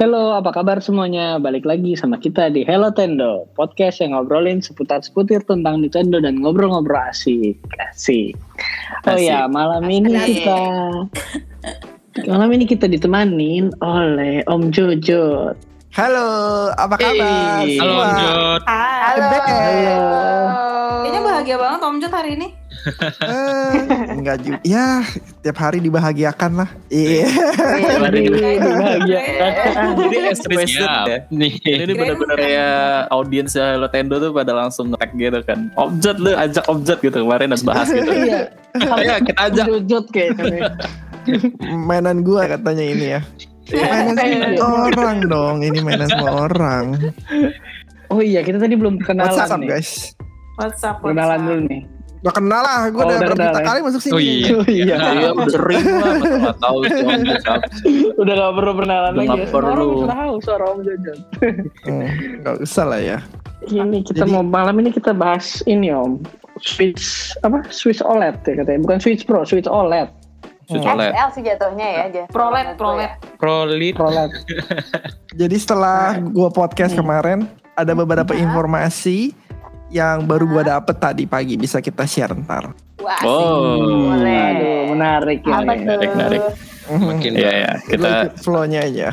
Halo, apa kabar semuanya? Balik lagi sama kita di Hello Tendo, podcast yang ngobrolin seputar-seputar tentang Nintendo dan ngobrol-ngobrol asik. Asik. Oh ya, malam ini kita malam ini kita ditemanin oleh Om Jojo. Halo, apa kabar? Hey, halo Om Jod. Halo. Back. Halo. Kayaknya bahagia banget Om Jod hari ini. Eh, enggak juga. Ya, tiap hari dibahagiakan lah. Iya. Jadi bahagia. Jadi expressed Siap. ya. Nih. Ini benar-benar kayak audiensnya Hello Tendo tuh pada langsung nge-tag gitu kan. Objek lu ajak objek gitu kemarin dan bahas gitu. Iya. Ayo kita ajak. Jojo kayaknya. Mainan gua katanya ini ya. Mainan semua orang dong. Ini mainan semua orang. Oh iya, kita tadi belum kenalan What's up nih. guys? WhatsApp. Kenalan dulu nih. Gak kenal lah, gue Oh, udah berjuta kenal ya? kali masuk sini. Oh iya. Oh iya. Iya sering lah sih Om Jod siapa. Udah gak perlu perkenalan Udah lagi. nggak ya. Semua perlu. Orang udah tahu suara Om Jojo. Hmm, gak usah lah ya. Ini kita Jadi- mau malam ini kita bahas ini Om. Switch apa? Switch OLED ya katanya. Bukan Switch Pro, Switch OLED. Switch Hmm. OLED. XL sih jatuhnya ya aja. Prolet, prolet. Prolit. OLED. Jadi setelah gua podcast kemarin, ada beberapa informasi yang baru gua dapet tadi pagi. Bisa kita share ntar. Wah, Oh. boleh. Aduh, menarik ya. Apa ini. tuh? Menarik, menarik. Makin Iya ya, Kita flow-nya aja.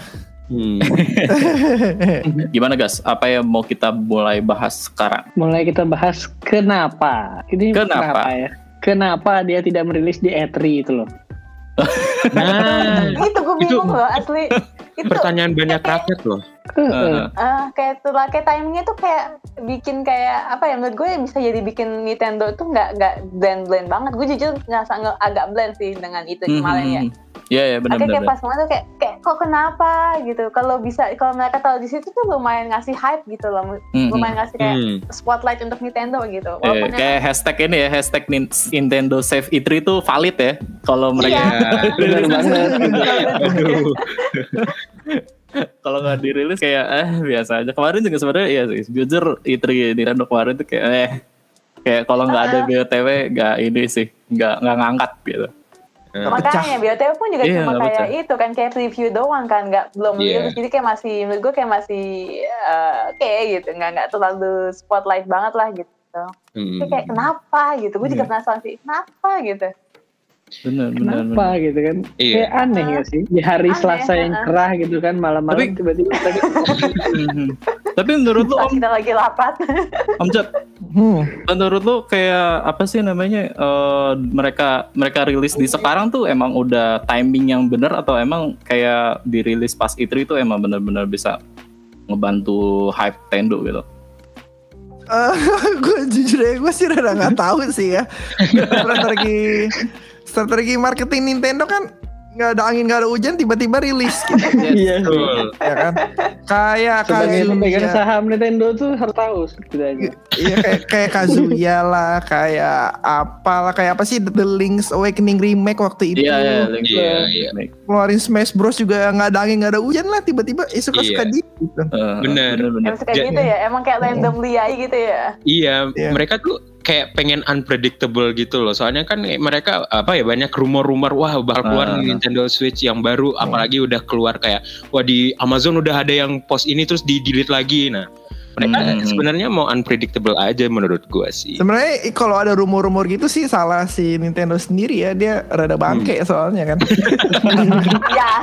Hmm. gimana guys? Apa yang mau kita mulai bahas sekarang? Mulai kita bahas kenapa. Ini Kenapa? ya? Kenapa dia tidak merilis di E3 itu loh? Nah, Itu gue Itu- bingung loh asli. Itu pertanyaan banyak rakyat loh. Eh, ah, kayak tuh kayak timingnya tuh kayak bikin kayak apa ya menurut gue bisa jadi bikin Nintendo tuh nggak nggak blend blend banget. Gue jujur nge- agak blend sih dengan itu hmm, kemarin ya. hmm, hmm. Iya ya Oke benar-benar. kayak pas kemarin tuh kayak kayak kok kenapa gitu. Kalau bisa kalau mereka tahu di situ tuh lumayan ngasih hype gitu loh. Hmm, hmm. Lumayan ngasih kayak Hmm. spotlight untuk Nintendo gitu. Iya, Walaupun kayak hashtag ini ya, hashtag Nin- Nintendo Save E3 itu valid ya. Kalau mereka Iya. Banget. Kalau nggak dirilis kayak eh biasa aja. Kemarin juga sebenarnya iya sih, jujur E3 Nintendo kemarin tuh kayak eh kayak kalau nggak ada BOTW nggak ini sih, nggak nggak ngangkat gitu. Makanya BOTW pun juga Iya, cuma kayak pecah. itu kan kayak preview doang kan nggak belum Iya. rilis jadi kayak masih menurut gue kayak masih eh, oke gitu nggak nggak terlalu spotlight banget lah gitu. Hmm. Kayak kenapa gitu gue juga Iya. penasaran sih kenapa gitu. Benar benar. Kenapa gitu kan? Iya. Kayak aneh gak sih? Di hari Aneh, Selasa yang cerah gitu kan malam-malam tiba-tiba lagi Mhm. Tapi menurut lu Om, kita lagi rapat. Om Jod, Hmm. menurut lu kayak apa sih namanya eh, mereka mereka rilis di sekarang tuh emang udah timing yang benar atau emang kayak dirilis pas E3 itu emang benar-benar bisa ngebantu hype Nintendo gitu. gue jujur ya gue sih rada nggak tahu sih ya strategi strategi marketing Nintendo kan nggak ada angin nggak ada hujan tiba-tiba rilis gitu Iya. Betul. ya kan kayak Sebagai pemegang saham Nintendo tuh harus tahu setidaknya. iya kayak kayak Kazuya lah kayak apalah kayak apa sih The Link's Awakening remake waktu itu Iya iya. Iya, iya. keluarin Smash Bros juga nggak ada angin nggak ada hujan lah tiba-tiba eh, suka-suka Iya. dia gitu Eh, Bener. bener. Emang suka gitu ya emang kayak randomly aja gitu ya. Iya, Iya. mereka tuh kayak pengen unpredictable gitu loh. Soalnya kan mereka apa ya banyak rumor-rumor wah bakal keluar nih Nintendo Switch yang baru apalagi udah keluar kayak wah di Amazon udah ada yang post ini terus di delete lagi. Nah, mereka Hmm. sebenarnya mau unpredictable aja menurut gua sih. Sebenarnya kalau ada rumor-rumor gitu sih salah si Nintendo sendiri ya dia rada bangke soalnya kan. Ya.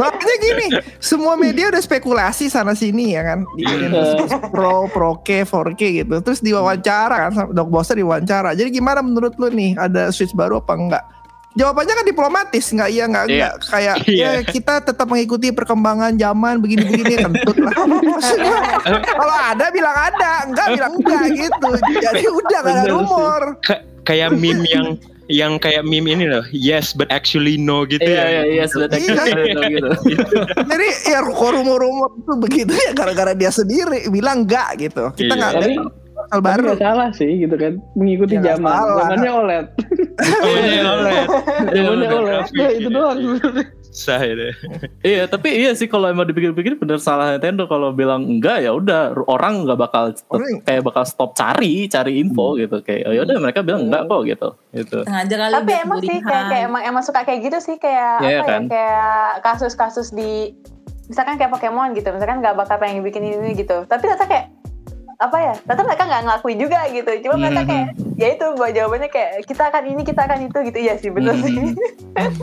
Makanya gini, semua media udah spekulasi sana sini ya kan. Di Nintendo Switch Pro, Pro K, 4K gitu. Terus diwawancara kan, Doc Bowser diwawancara. Jadi gimana menurut lu nih, ada Switch baru apa enggak? Jawabannya kan diplomatis, nggak iya nggak Iya. enggak kayak Iya. ya kita tetap mengikuti perkembangan zaman begini-begini kentut lah. Maksudnya kalau ada bilang ada, enggak bilang enggak gitu. Jadi udah nggak ada rumor. Ka- kayak meme yang yang kayak meme ini loh. Yes, but actually no gitu Iya ya. iya iya sudah Iya. gitu. Jadi ya kok rumor-rumur itu begitu ya gara-gara dia sendiri bilang enggak gitu. Kita Iya. nggak Tapi hal Tapi baru. salah sih gitu kan mengikuti Ya, zaman. salah. Zamannya OLED. Zamannya OLED. Zamannya Udah OLED. grafik Nah, itu gitu. doang. Sah itu. Iya, tapi iya sih kalau emang dipikir-pikir bener salah Nintendo kalau bilang enggak ya udah orang nggak bakal Orang- kayak bakal stop cari cari info gitu kayak oh, ya udah mereka bilang enggak kok gitu gitu. Sengaja kali Tapi emang sih kayak, kayak emang emang suka kayak gitu sih kayak Iya apa kan? ya kayak kasus-kasus di misalkan kayak Pokemon gitu misalkan nggak bakal pengen bikin ini gitu tapi ternyata kayak apa ya ternyata mereka nggak ngelakuin juga gitu cuma mereka Mhm. kayak ya itu buat jawabannya kayak kita akan ini kita akan itu gitu iya sih betul Mhm. sih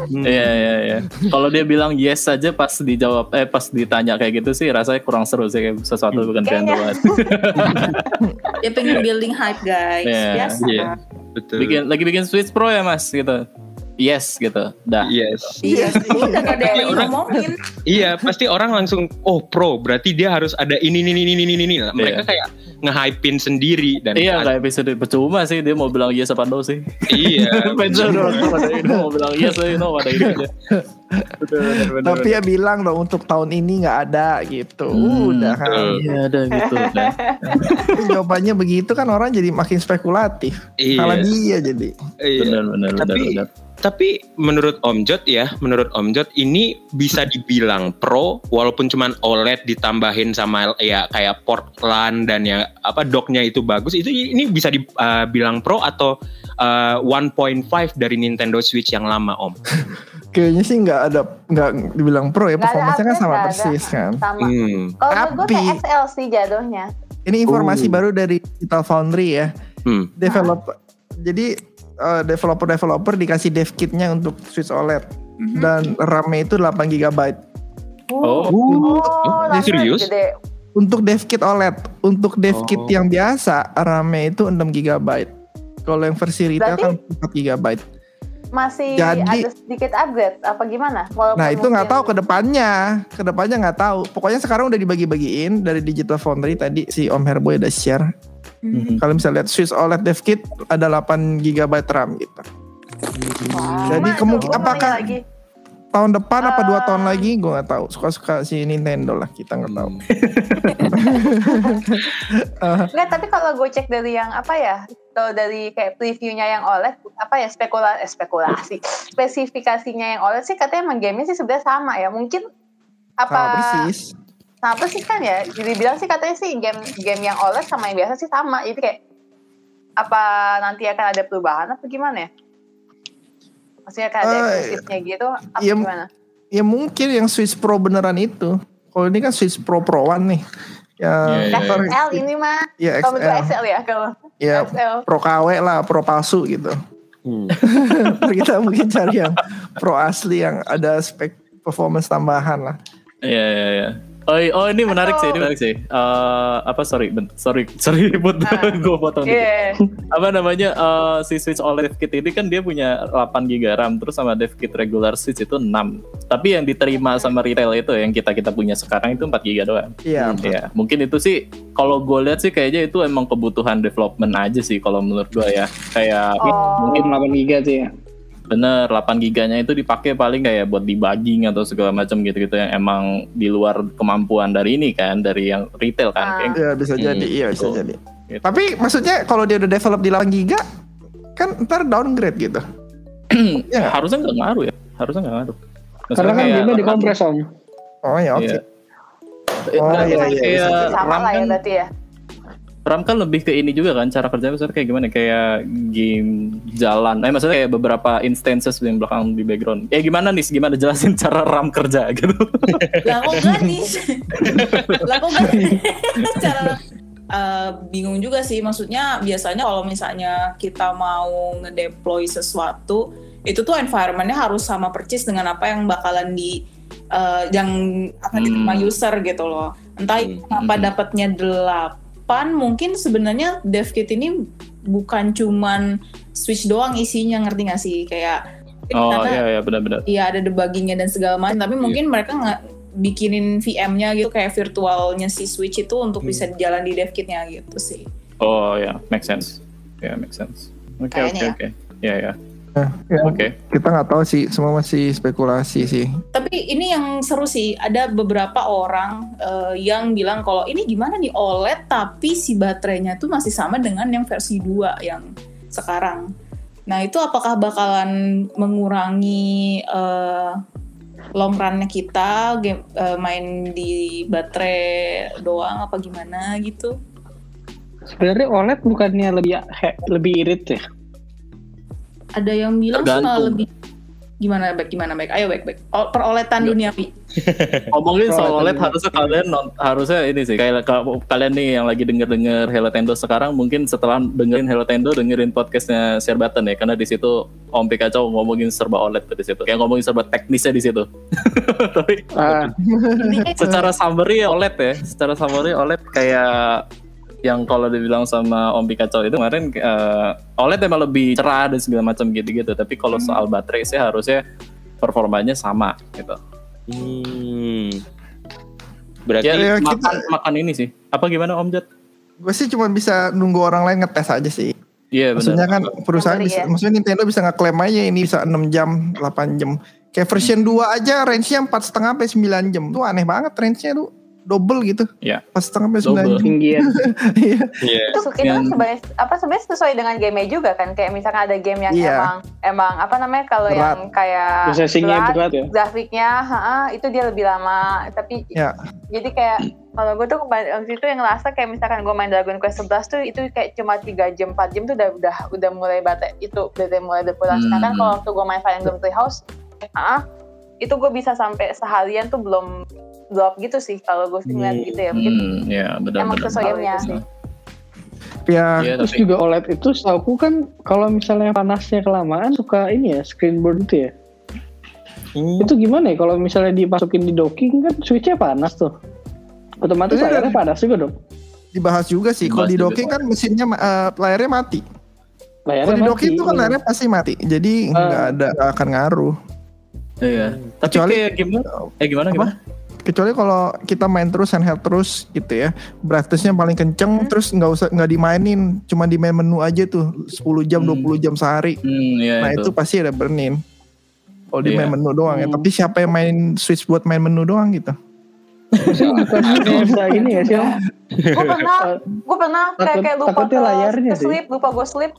Iya iya iya. Kalau dia bilang yes saja pas dijawab eh pas ditanya kayak gitu sih rasanya kurang seru sih kayak sesuatu bukan banget. Dia pengen building hype guys. Iya, Biasa. iya. Betul. bikin lagi bikin Switch Pro ya Mas gitu. Yes gitu. Dah. Yes. Iya, udah gak ada yang Orang- ngomongin. Iya, pasti orang langsung oh pro, berarti dia harus ada ini ini ini ini ini. ini. Nah, Mereka kayak nge-hypein sendiri dan Iya kayak episode percuma sih dia mau bilang yes apa no sih. iya. Pada ini mau bilang yes aja no pada ini aja. Bener, bener, bener, Tapi ya bilang dong untuk tahun ini nggak ada gitu. Hmm, Udah kan. Iya ada gitu. Jawabannya begitu kan orang jadi makin spekulatif. Iya. Salah dia jadi. Iya. Benar benar benar Tapi benar. Tapi menurut Om Jot ya, menurut Om Jot ini bisa dibilang pro walaupun cuman OLED ditambahin sama ya kayak port LAN dan ya apa docknya itu bagus. Itu ini bisa dibilang pro atau uh, 1.5 dari Nintendo Switch yang lama Om. Kayaknya sih nggak ada nggak dibilang pro ya performanya kan sama nggak ada. persis kan. sama Hmm. kalau menurut gue Tapi- XL sih jatuhnya Ini informasi Oh. baru dari Digital Foundry ya. Hmm. Develop jadi eh, developer-developer dikasih dev kitnya untuk Switch OLED Mhm. dan RAM-nya itu 8 GB. Oh. oh, ini langsung serius? gede Untuk dev kit OLED, untuk dev Oh. kit yang biasa RAM-nya itu 6 GB. Kalau yang versi retail kan 4 GB. masih Jadi- ada sedikit upgrade apa gimana Walaupun Nah itu nggak mungkin- tahu ke depannya, ke depannya nggak tahu. Pokoknya sekarang udah dibagi-bagiin dari Digital Foundry tadi si Om Herboy udah share. Mhm. Kalau misalnya lihat Swiss OLED Dev Kit ada 8 GB RAM gitu. Wah, Jadi gimana kemungkin- tuh? Gua mau apakah- lagi. Tahun depan apa dua Ah. tahun lagi gue nggak tahu. Suka-suka si Nintendo lah kita nggak tahu. Enggak, tapi kalau gue cek dari yang apa ya, kalau dari kayak previewnya yang OLED, apa ya spekula, eh, spekulasi, spesifikasinya yang OLED sih katanya emang gamenya sih sebenarnya sama ya. Mungkin apa Sama persis. Sama persis kan ya? Jadi bilang sih katanya sih game game yang OLED sama yang biasa sih sama. Jadi kayak apa nanti akan ada perubahan apa gimana ya? Maksudnya akan ada eksklusifnya gitu apa iya, gimana? Ya mungkin yang Swiss Pro beneran itu. Kalau ini kan Swiss Pro Pro One nih. Ya, Iya, iya, ntar- XL ini mah ya kalau menurut XL. XL ya kalau Ya XL. Pro KW lah, Pro palsu gitu. Hmm. Kita mungkin cari yang Pro asli yang ada spek performance tambahan lah. Iya iya iya. Oh, oh ini menarik sih, ini menarik sih. Eh, apa sorry, ben- sorry, sorry buat Ah. gue potong dikit. Iya. Apa namanya eh, si Switch OLED kit ini kan dia punya 8 GB RAM terus sama dev kit regular Switch itu 6. Tapi yang diterima sama retail itu yang kita kita punya sekarang itu 4 GB doang. Iya. Iya, mungkin itu sih kalau gue lihat sih kayaknya itu emang kebutuhan development aja sih kalau menurut gue ya. Kayak Oh. Mungkin 8 giga sih ya. Bener 8 giganya itu dipakai paling kayak buat debugging atau segala macam gitu-gitu yang emang di luar kemampuan dari ini kan, dari yang retail kan. Ah. Iya bisa Hmm, jadi, iya bisa betul. jadi. Gitu. Tapi maksudnya kalau dia udah develop di 8 giga kan ntar downgrade gitu. Iya nggak? harusnya nggak ngaruh ya harusnya nggak ngaruh Maksudnya Karena kan dia dikompres om. Oh ya oke. Iya. Oh, Nggak, iya, iya, kayak sama RAM lah ya kan, berarti ya. RAM kan lebih ke ini juga kan cara kerjanya misalnya kayak gimana kayak game jalan eh maksudnya kayak beberapa instances yang belakang di background ya gimana nih gimana jelasin cara RAM kerja gitu Lah kok enggak nih? lah kok enggak? Cara eh, bingung juga sih maksudnya biasanya kalau misalnya kita mau ngedeploy sesuatu itu tuh environmentnya harus sama persis dengan apa yang bakalan di eh, yang akan diterima Hmm. user gitu loh entah Hmm, kenapa hmm. dapatnya delapan mungkin sebenarnya dev kit ini bukan cuman switch doang isinya ngerti gak sih? Kayak oh iya iya benar-benar. Iya ada debuggingnya dan segala macam. Tapi mungkin mereka nggak bikinin VM-nya gitu kayak virtualnya si Switch itu untuk bisa jalan di dev kitnya gitu sih. oh ya make sense. Ya make sense. Oke oke Kayaknya ya. oke. Ya ya Ya, oke Kita nggak tahu sih, semua masih spekulasi sih. Tapi ini yang seru sih, ada beberapa orang eh, yang bilang kalau ini gimana nih OLED tapi si baterainya tuh masih sama dengan yang versi 2 yang sekarang. Nah itu apakah bakalan mengurangi eh, long run-nya kita game, eh, main di baterai doang apa gimana gitu? Sebenarnya OLED bukannya lebih he- lebih irit ya? Ada yang bilang Tergantung. lebih Gimana baik gimana baik? Ayo baik baik. O- peroletan duniawi. Ngomongin soal OLED tadi- harusnya kalian non- harusnya ini sih kayak kalau kalian nih yang lagi denger-denger Hello Tendo sekarang mungkin setelah dengerin Hello Tendo dengerin podcastnya Share Button ya karena di situ Om Pikachu ngomongin serba OLED tuh di situ kayak ngomongin serba teknisnya di situ tapi Ah, secara summary ya OLED ya secara summary OLED kayak yang kalau dibilang sama Om Pikachu itu kemarin eh, OLED emang lebih cerah dan segala macam gitu-gitu tapi kalau soal baterai sih harusnya performanya sama gitu Hmm. Berarti ya, Ya, makan kita- makan ini sih apa gimana Om Jat? Gue sih cuma bisa nunggu orang lain ngetes aja sih. Iya Maksudnya benar. kan perusahaan bisa, ya. maksudnya Nintendo bisa ngeklaim aja ini bisa 6 jam, 8 jam. Kayak version 2 aja range-nya 4 setengah sampai 9 jam. Tuh aneh banget range-nya tuh double gitu. Iya. 4 setengah sampai 9 Double. jam. tinggian. Iya. Iya. itu itu sebenarnya apa sebenarnya sesuai dengan game juga kan kayak misalkan ada game yang Iya. emang emang apa namanya kalau yang kayak Processingnya berat, berat ya. grafiknya ha, itu dia lebih lama tapi Ya. jadi kayak kalau gue tuh waktu itu yang ngerasa kayak misalkan gue main Dragon Quest 11 tuh itu kayak cuma 3 jam 4 jam tuh udah udah udah mulai baterai itu udah mulai berkurang Hmm. sedangkan kalau waktu gue main Fire Emblem Three House ah itu gue bisa sampai seharian tuh belum drop gitu sih kalau gue sih ngeliat gitu ya mungkin Hmm, ya benar Emang benar. sesuai gamenya sih. Ya. Iya, Terus tapi juga OLED itu setahu kan kalau misalnya panasnya kelamaan suka ini ya screen burn itu ya. Hmm. Itu gimana ya kalau misalnya dimasukin di docking kan switchnya panas tuh. Otomatis Itu layarnya dari- panas juga dong. Dibahas juga sih. Kalau di juga. docking kan mesinnya eh, layarnya mati. Layarnya Kalau di docking itu kan layarnya pasti mati. Jadi nggak ada nggak akan ngaruh. iya. Tapi Kecuali- kayak gimana? Eh gimana Apa? gimana? Kecuali kalau kita main terus handheld terus gitu ya. Brightness-nya paling kenceng terus nggak usah nggak dimainin, cuma di main menu aja tuh 10 jam, Hmm. 20 jam sehari. Hmm, iya Nah, itu itu. pasti ada burn-in. Kalau di Iya. main menu doang ya. Hmm. Tapi siapa yang main switch buat main menu doang gitu? Biasa ini ya sih. Gue pernah gue pernah kayak Takut- kayak lupa ke, layarnya ke sleep lupa gue sleep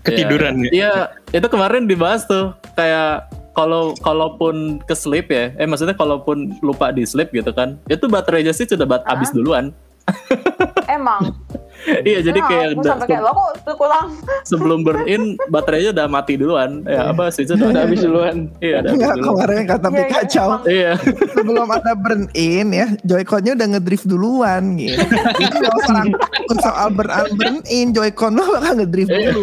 Ketiduran ya? Iya, itu kemarin dibahas tuh kayak kalau kalaupun ke sleep ya, eh maksudnya kalaupun lupa di sleep gitu kan, itu baterainya sih sudah bat habis duluan. emang iya, jadi Emang, kayak sampai kayak lo kok tuh kurang sebelum burn in baterainya udah mati duluan. Ya apa sih itu Udah habis duluan. Iya, udah habis Enggak, duluan. kemarin kata Iya, iya, emang. Iya. sebelum ada burn in ya, Joy-Con-nya udah ngedrift duluan gitu. Jadi nggak usah takut soal burn burn in, Joy-Con lo bakal ngedrift Iya. dulu.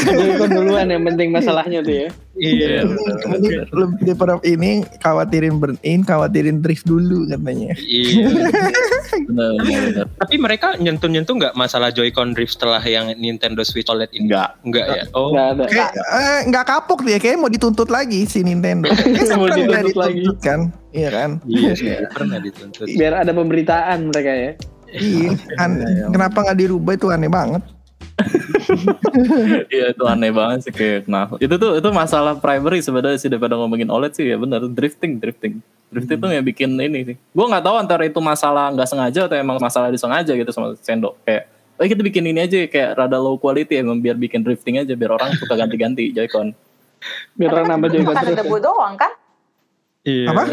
Jadi kan duluan yang penting masalahnya tuh ya. Iya. Ini lebih daripada ini khawatirin burn in, khawatirin drift dulu katanya. Iya. Benar, benar, benar. Tapi mereka nyentuh-nyentuh nggak masalah Joy-Con drift setelah yang Nintendo Switch OLED ini? Enggak. Enggak ya? Oh. Nggak ada. Kayak eh, nggak kapok dia, kayak mau dituntut lagi si Nintendo. Mau dituntut lagi. kan, iya kan? Iya pernah dituntut. Biar ada pemberitaan mereka ya. Iya, an- kenapa nggak dirubah itu aneh banget. Iya itu aneh banget sih kayak kenapa. Itu tuh itu masalah primary sebenarnya sih daripada ngomongin OLED sih ya benar drifting drifting. Drifting tuh yang bikin ini sih. Gue nggak tahu antara itu masalah nggak sengaja atau emang masalah disengaja gitu sama Sendo. Kayak oh kita bikin ini aja kayak rada low quality emang biar bikin drifting aja biar orang suka ganti-ganti Joy-Con. Biar orang nambah cuma Joy-Con kayak terus. debu doang kan Iya. Apa?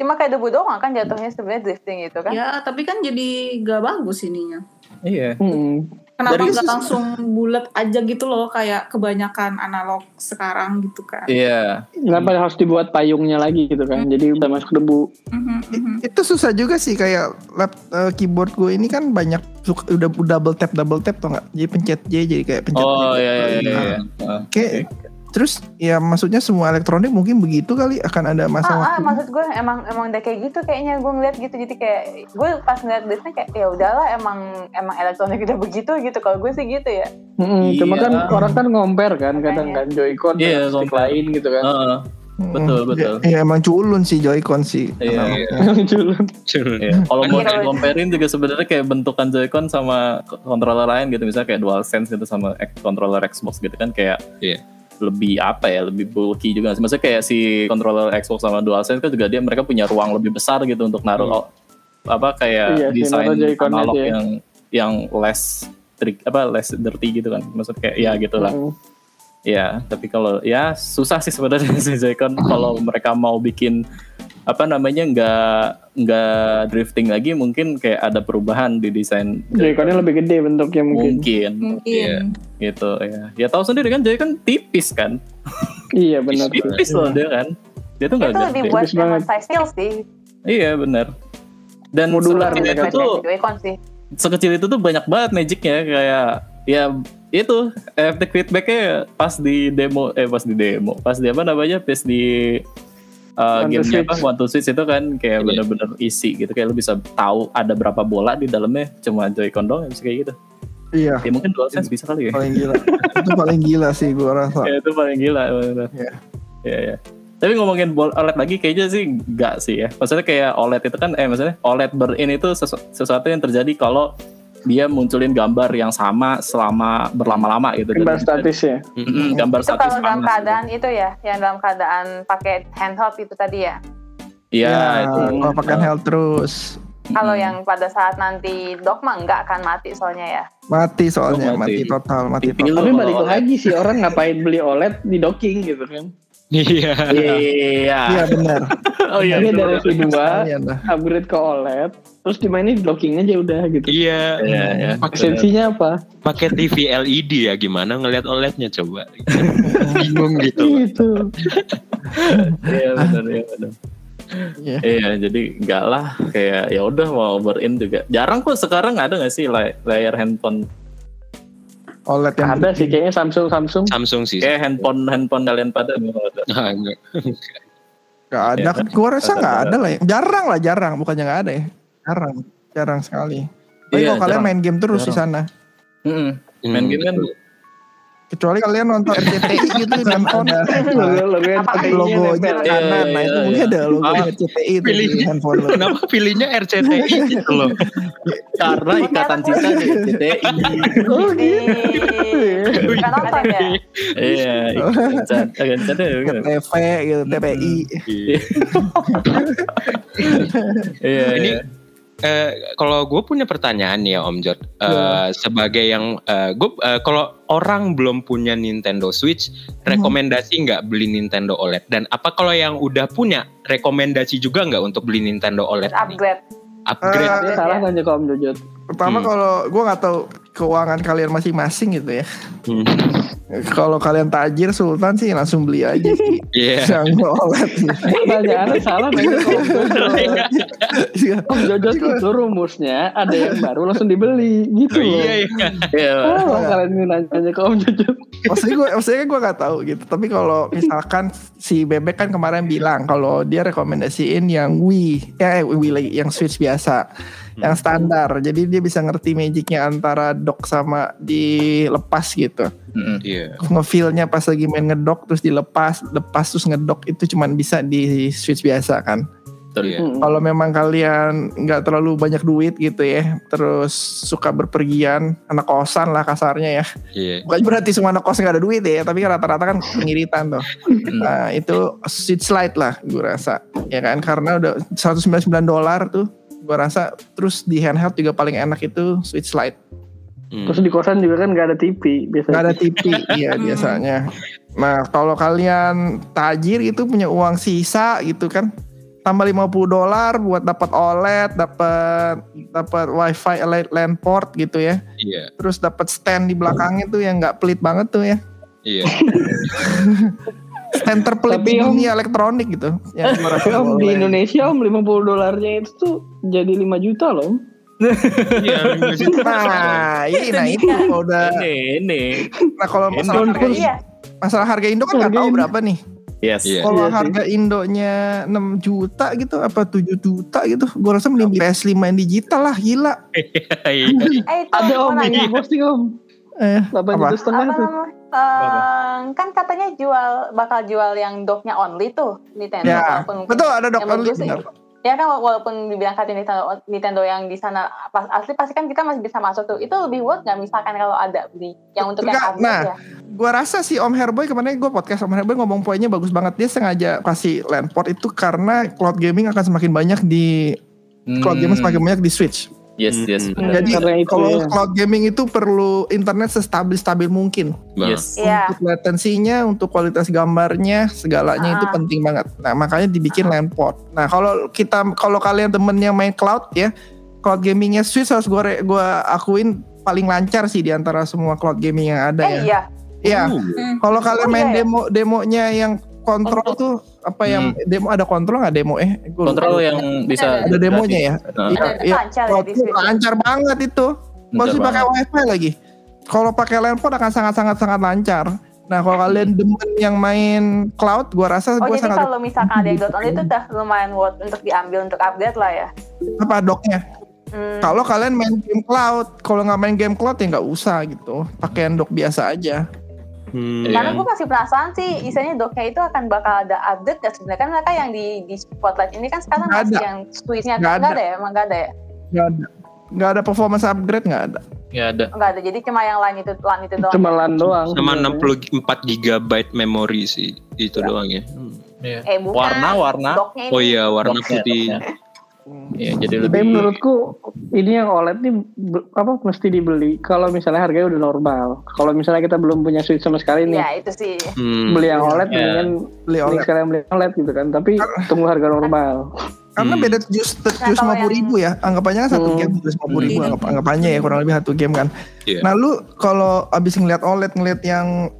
Cuma kayak debu doang kan jatuhnya sebenarnya drifting itu kan Ya, tapi kan jadi gak bagus ininya. Iya. Hmm. Kenapa Dari- nggak langsung bulat aja gitu loh, kayak kebanyakan analog sekarang gitu kan? Iya. Kenapa harus dibuat payungnya lagi gitu kan? Jadi udah masuk debu. Mhm, mhm. Itu susah juga sih kayak lap eh, keyboard gue ini kan banyak suka, udah double tap double tap tuh nggak? Jadi pencet J jadi kayak pencet Oh J. iya iya iya. Nah, iya. Ah, Kayak terus ya maksudnya semua elektronik mungkin begitu kali akan ada masa ah, ah, maksud gue emang emang udah kayak gitu kayaknya gue ngeliat gitu jadi kayak gue pas ngeliat driftnya kayak ya udahlah emang emang elektronik udah begitu gitu kalau gue sih gitu ya Mm-mm, Cuma Iya. kan orang kan ngomper kan kadang Makanya. kan Joy-Con Iya, dengan stick lain gitu kan. Mm, betul, betul. Ya, ya emang culun sih Joy-Con sih. Iya. Culun. Iya. Kalau mau Iya, kalau- comparein juga sebenarnya kayak bentukan Joy-Con sama controller lain gitu, misalnya kayak DualSense gitu sama controller Xbox gitu kan kayak Iya. Lebih apa ya, lebih bulky juga. Maksudnya kayak si controller Xbox sama DualSense kan juga dia mereka punya ruang lebih besar gitu untuk naruh Hmm. apa kayak Iya, desain analog aja ya. yang yang less trick apa less dirty gitu kan. Maksudnya kayak ya gitulah. Mm. Ya, tapi kalau ya susah sih sebenarnya si Joy-Con kalau mereka mau bikin apa namanya nggak nggak drifting lagi mungkin kayak ada perubahan di desain Joy-Connya lebih gede bentuknya mungkin. mungkin Mungkin. gitu ya ya tahu sendiri kan jadi kan tipis kan Iya benar. tipis loh dia kan dia tuh nggak Itu gede dibuat Tipis sama banget. size steel sih. iya benar dan Modular itu tuh sekecil itu tuh banyak banget magicnya kayak ya itu efek feedbacknya pas di demo eh pas di demo pas di apa namanya pas di uh, One gamenya apa. One to Switch itu kan kayak Iya. bener-bener isi gitu kayak lu bisa tahu ada berapa bola di dalamnya cuma Joy-Con doang bisa kayak gitu Iya, ya mungkin DualSense bisa kali ya paling gila. itu paling gila sih gue rasa. ya itu paling gila. Iya. Iya, iya. Tapi ngomongin OLED lagi kayaknya sih enggak sih ya. Maksudnya kayak OLED itu kan eh maksudnya OLED burn-in itu sesu- sesuatu yang terjadi kalau dia munculin gambar yang sama selama berlama-lama gitu. Gambar Dan- statis ya. Mm-mm, gambar Itu statis kalau dalam keadaan itu ya, yang dalam keadaan pakai handheld itu tadi ya. Iya, Ya, itu. kalau pakai health terus Kalau yang pada saat nanti dock mah nggak akan mati soalnya ya. mati soalnya, Oh, mati. mati. total, mati total. Tapi balik lagi sih orang ngapain beli OLED di docking gitu kan. Iya. Iya. Iya benar. Oh iya. Ini dari betul. V2 Sekalian dah. upgrade ke OLED, terus dimainin di docking aja udah gitu. Iya. Iya, iya. Esensinya apa? Pakai TV LED ya gimana ngelihat OLED-nya coba. Bingung gitu. Gitu. Iya benar, iya benar. Iya. Iya, jadi enggak lah kayak ya udah mau burn-in juga. Jarang kok sekarang ada nggak sih lay- layar handphone OLED yang Ada sih kayaknya Samsung Samsung. Samsung sih. kayak handphone handphone kalian pada nggak ada. Ah, enggak. Gak ada kan? Gue rasa Ada, nggak ada. lah. ya. Jarang lah, jarang. Bukannya nggak ada ya. Jarang, jarang sekali. Tapi Iya, kalau kalian jarang. main game terus di sana. Main Hmm, game kan betul. kecuali kalian nonton RCTI gitu di handphone, Logo logo Apa? ada logonya di Iya, kanan. Nah iya, itu iya. mungkin ada logo Ah, RCTI itu di handphone lo. Kenapa pilihnya RCTI gitu loh? karena ikatan cinta di CTI. Oh gitu. Ih, Bukan nonton ya. Iya, ikatan cinta. Ya. TV gitu, TPI. Iya, Ini iya. Eh, kalau gue punya pertanyaan ya Om Jod, Eh, Ya. sebagai yang gue kalau orang belum punya Nintendo Switch, rekomendasi nggak beli Nintendo OLED? Dan apa kalau yang udah punya, rekomendasi juga nggak untuk beli Nintendo OLED? Upgrade. Upgrade. Eh, Dia salah nanya ke Om Jojot. Pertama Hmm. kalau gue nggak tahu keuangan kalian masing-masing gitu ya. Hmm. Kalau kalian tajir Sultan sih langsung beli aja sih. Iya. Yang OLED. Pertanyaannya salah Om Jojot. Iya. Om Jojot itu rumusnya ada yang baru langsung dibeli gitu Oh, iya iya. Iya. Salah kalian ini nanya ke Om Jojot. maksudnya gue maksudnya gue nggak tahu gitu tapi kalau misalkan si bebek kan kemarin bilang kalau dia rekomendasiin yang Wii eh Wii lagi yang Switch biasa yang standar jadi dia bisa ngerti magicnya antara dock sama dilepas gitu Mm-mm. Iya. ngefeelnya pas lagi main ngedok terus dilepas lepas terus ngedok itu cuman bisa di Switch biasa kan Betul. Iya. Hmm. kalau memang kalian nggak terlalu banyak duit gitu ya terus suka berpergian anak kosan lah kasarnya ya Iya. bukan berarti semua anak kos nggak ada duit ya tapi kan rata-rata kan pengiritan tuh nah itu switch light lah gue rasa ya kan karena udah 199 dolar tuh gue rasa terus di handheld juga paling enak itu switch light Hmm. Terus di kosan juga kan gak ada TV biasanya. nggak ada TV iya biasanya nah kalau kalian tajir itu punya uang sisa gitu kan tambah 50 dolar buat dapat OLED dapat dapat wifi LAN port gitu ya Iya. terus dapat stand di belakangnya tuh yang nggak pelit banget tuh ya Iya. stand terpelit Tapi di Om- dunia elektronik gitu. Yang Tapi Om di Indonesia Om 50 dolarnya itu tuh jadi 5 juta loh. Om. Iya. Nah, ini nah itu kalau udah Ini, ini. nah kalau masalah harga Iya. masalah harga Indo kan nggak tahu berapa nih. Yes. Iya. Kalau Iya sih. harga Indonya 6 juta gitu apa 7 juta gitu, gue rasa mending beli PS5 yang digital lah, gila. Iya. Eh itu Ada Om ini posting Om. Eh, 8 Apa? juta setengah apa tuh. Eh, kan katanya jual bakal jual yang docknya only tuh Nintendo ya, walaupun betul ada dok yang only sih, benar. ya kan wa- walaupun dibilang katanya Nintendo, Nintendo yang di sana pas asli pasti kan kita masih bisa masuk tuh itu lebih worth nggak misalkan kalau ada beli yang untuk yang Enggak, upgrade nah. ya Gua rasa si Om Herboy kemarin gue podcast Om Herboy ngomong poinnya bagus banget. Dia sengaja kasih LAN port itu karena cloud gaming akan semakin banyak di cloud gaming semakin banyak di Switch. Yes, yes, Hmm. benar. Jadi Karena itu kalau ya. cloud gaming itu perlu internet sestabil-stabil mungkin. Bang. Yes. Iya. Untuk latensinya, untuk kualitas gambarnya, segalanya itu Ah. penting banget. Nah, makanya dibikin LAN port. Nah, kalau kita kalau kalian temen yang main cloud ya, cloud gamingnya Swiss harus gua re- gua akuin paling lancar sih di antara semua cloud gaming yang ada Eh ya. iya. Iya. Uh, Hmm. Kalau kalian Oh, main iya ya? demo demonya yang kontrol tuh apa yang demo ada kontrol nggak demo eh? Gua lupa. Kontrol yang bisa ada demonya ya. Nah, Iya, iya. lancar ya Switch. lancar banget itu. Masih pakai banget. wifi lagi. Kalau pakai LAN port akan sangat sangat sangat lancar. Nah, kalau kalian demen yang main cloud, gua rasa Oh gua jadi sangat kalau misalkan ada yang dot on itu udah lumayan worth untuk diambil untuk upgrade lah ya. apa docknya. Hmm. Kalau kalian main game cloud, kalau nggak main game cloud ya nggak usah gitu. Pakai dock biasa aja. Hmm. Iya. Karena gue masih penasaran sih, misalnya docknya itu akan bakal ada update dan sebenarnya kan mereka yang di di spotlight ini kan sekarang Nggak masih ada. yang switchnya Nggak nggak ada. ada ya, emang nggak ada ya, Nggak ada. Nggak ada performance upgrade nggak ada. Ya ada. nggak ada. Jadi cuma yang lain itu lain itu doang. Cuma LAN doang. Sama sebenarnya. 64 GB memori sih itu doang ya. Hmm. Iya. Eh bukan. Warna, warna. Oh iya warna putih. Iya, jadi Tapi lebih menurutku ini yang OLED nih be- apa mesti dibeli kalau misalnya harganya udah normal. Kalau misalnya kita belum punya Switch sama sekali nih, Ya itu sih. Hmm. beli yang OLED Iya. mendingan Beli oleh. sekalian beli OLED gitu kan. Tapi tunggu harga normal. Karena Hmm. beda tujuh tujuh lima puluh ribu ya. Anggapannya kan satu Hmm. game tujuh lima puluh ribu. Hmm. Anggap, anggapannya ya kurang lebih satu game kan. Iya. Nah lu kalau abis ngeliat OLED ngeliat yang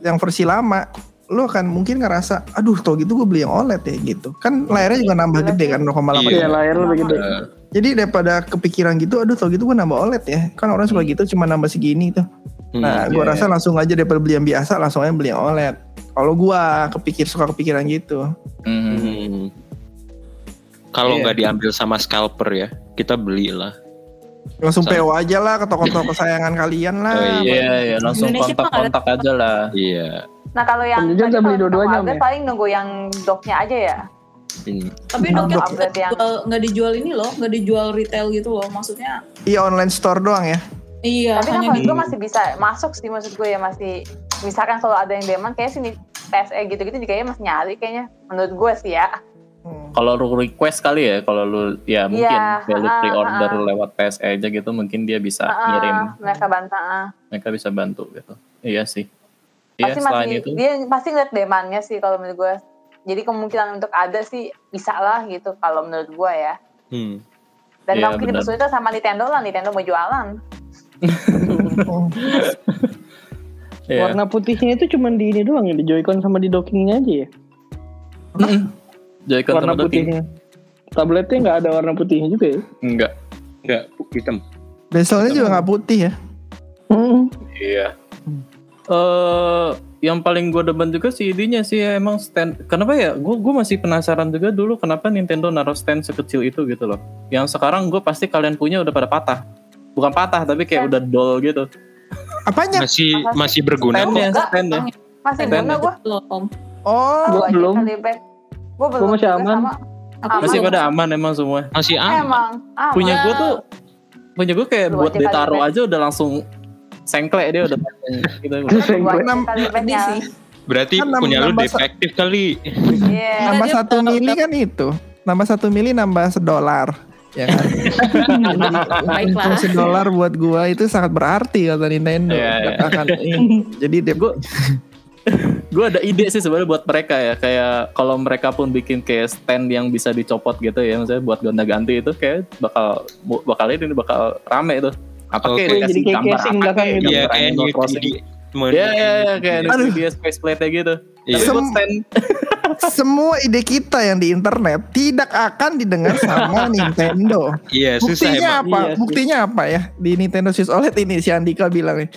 yang versi lama, lu akan mungkin ngerasa, aduh tau gitu gue beli yang OLED ya gitu. Kan layarnya juga nambah gede kan 0,8 Iya. Iya, layar lebih gede. Eh, Jadi daripada kepikiran gitu, aduh tau gitu gue nambah OLED ya. Kan orang suka gitu cuma nambah segini tuh. hmm. Nah, gue iya. rasa langsung aja daripada beli yang biasa, langsung aja beli yang OLED. Kalau gua kepikir suka kepikiran gitu. Hmm. Kalau Iya. nggak diambil sama scalper ya, kita belilah. Langsung. PO aja lah ke toko-toko kesayangan kalian lah. Oh, iya. Iya, iya, langsung kontak-kontak aja lah. Iya. Nah kalau yang tadi bisa beli kalau dua-duanya, ya? paling nunggu yang docknya aja ya. Hmm. Tapi Untuk doknya upgrade yang- dijual, nggak dijual ini loh, nggak dijual retail gitu loh. Maksudnya Iya online store doang ya. iya Tapi kan hanya kalau gue masih bisa masuk sih maksud gue ya masih misalkan kalau ada yang demand kayak sini PSE gitu-gitu juga kayaknya masih nyari kayaknya menurut gue sih ya. Hmm. Kalau lu request kali ya, kalau lu ya mungkin Iya, kayak lu ah, pre-order ah. lewat PSE aja gitu, mungkin dia bisa Ah, ngirim, mereka bantah. ah. mereka bisa bantu gitu. Iya sih. Iya, Pasti masih itu, dia pasti ngeliat demandnya sih kalau menurut gue. Jadi kemungkinan untuk ada sih bisa lah gitu kalau menurut gue ya. Hmm. Dan nggak mungkin dipersulit sama Nintendo lah, Nintendo mau jualan. iya. Warna putihnya itu cuma di ini doang ya, di Joy-Con sama di dockingnya aja ya. Joy-Con warna sama docking? putihnya. Tabletnya nggak ada warna putihnya juga ya. Enggak. Enggak, hitam. Bezelnya juga nggak putih ya. Hmm. Iya. Eh, yang paling gue demen juga sih idenya sih ya, emang stand. Kenapa ya? Gue gue masih penasaran juga dulu kenapa Nintendo naruh stand sekecil itu gitu loh. Yang sekarang gue pasti kalian punya udah pada patah. Bukan patah tapi kayak udah dull gitu. Apanya? Masih Makasih. masih berguna. Standnya, enggak. standnya. Masih Stand guna gue. Om. Oh, Gua belum. Gue belum. masih aman. sama. Aku Aman. Masih belum. pada aman emang semua. Masih aman. Emang. aman. Punya gue tuh punya gue kayak buat ditaruh aja udah langsung sengklek dia udah gitu. Gua aja Enam- Ini sih. Berarti Kan punya lu defektif kali. Iya. nambah dia satu mili kan itu. Nambah satu mili nambah sedolar. Ya kan? Baiklah. Sedolar buat gua itu sangat berarti kata Nintendo. Iya, iya. Akan, ih, jadi dia gue gue ada ide sih sebenarnya buat mereka ya kayak kalau mereka pun bikin kayak stand yang bisa dicopot gitu ya misalnya buat gonta-ganti itu kayak bakal bakal ini bakal rame itu apa Oke, kayak jadi dikasih kayak gambar casing belakang gitu. Iya kayak New Crossing. di Iya iya iya kayak Aduh. dia space plate gitu Iya. Sem- semua ide kita yang di internet tidak akan didengar sama Nintendo. Iya, susah Buktinya emang. apa? Iya. Buktinya apa ya? Di Nintendo Switch OLED ini si Andika bilang nih.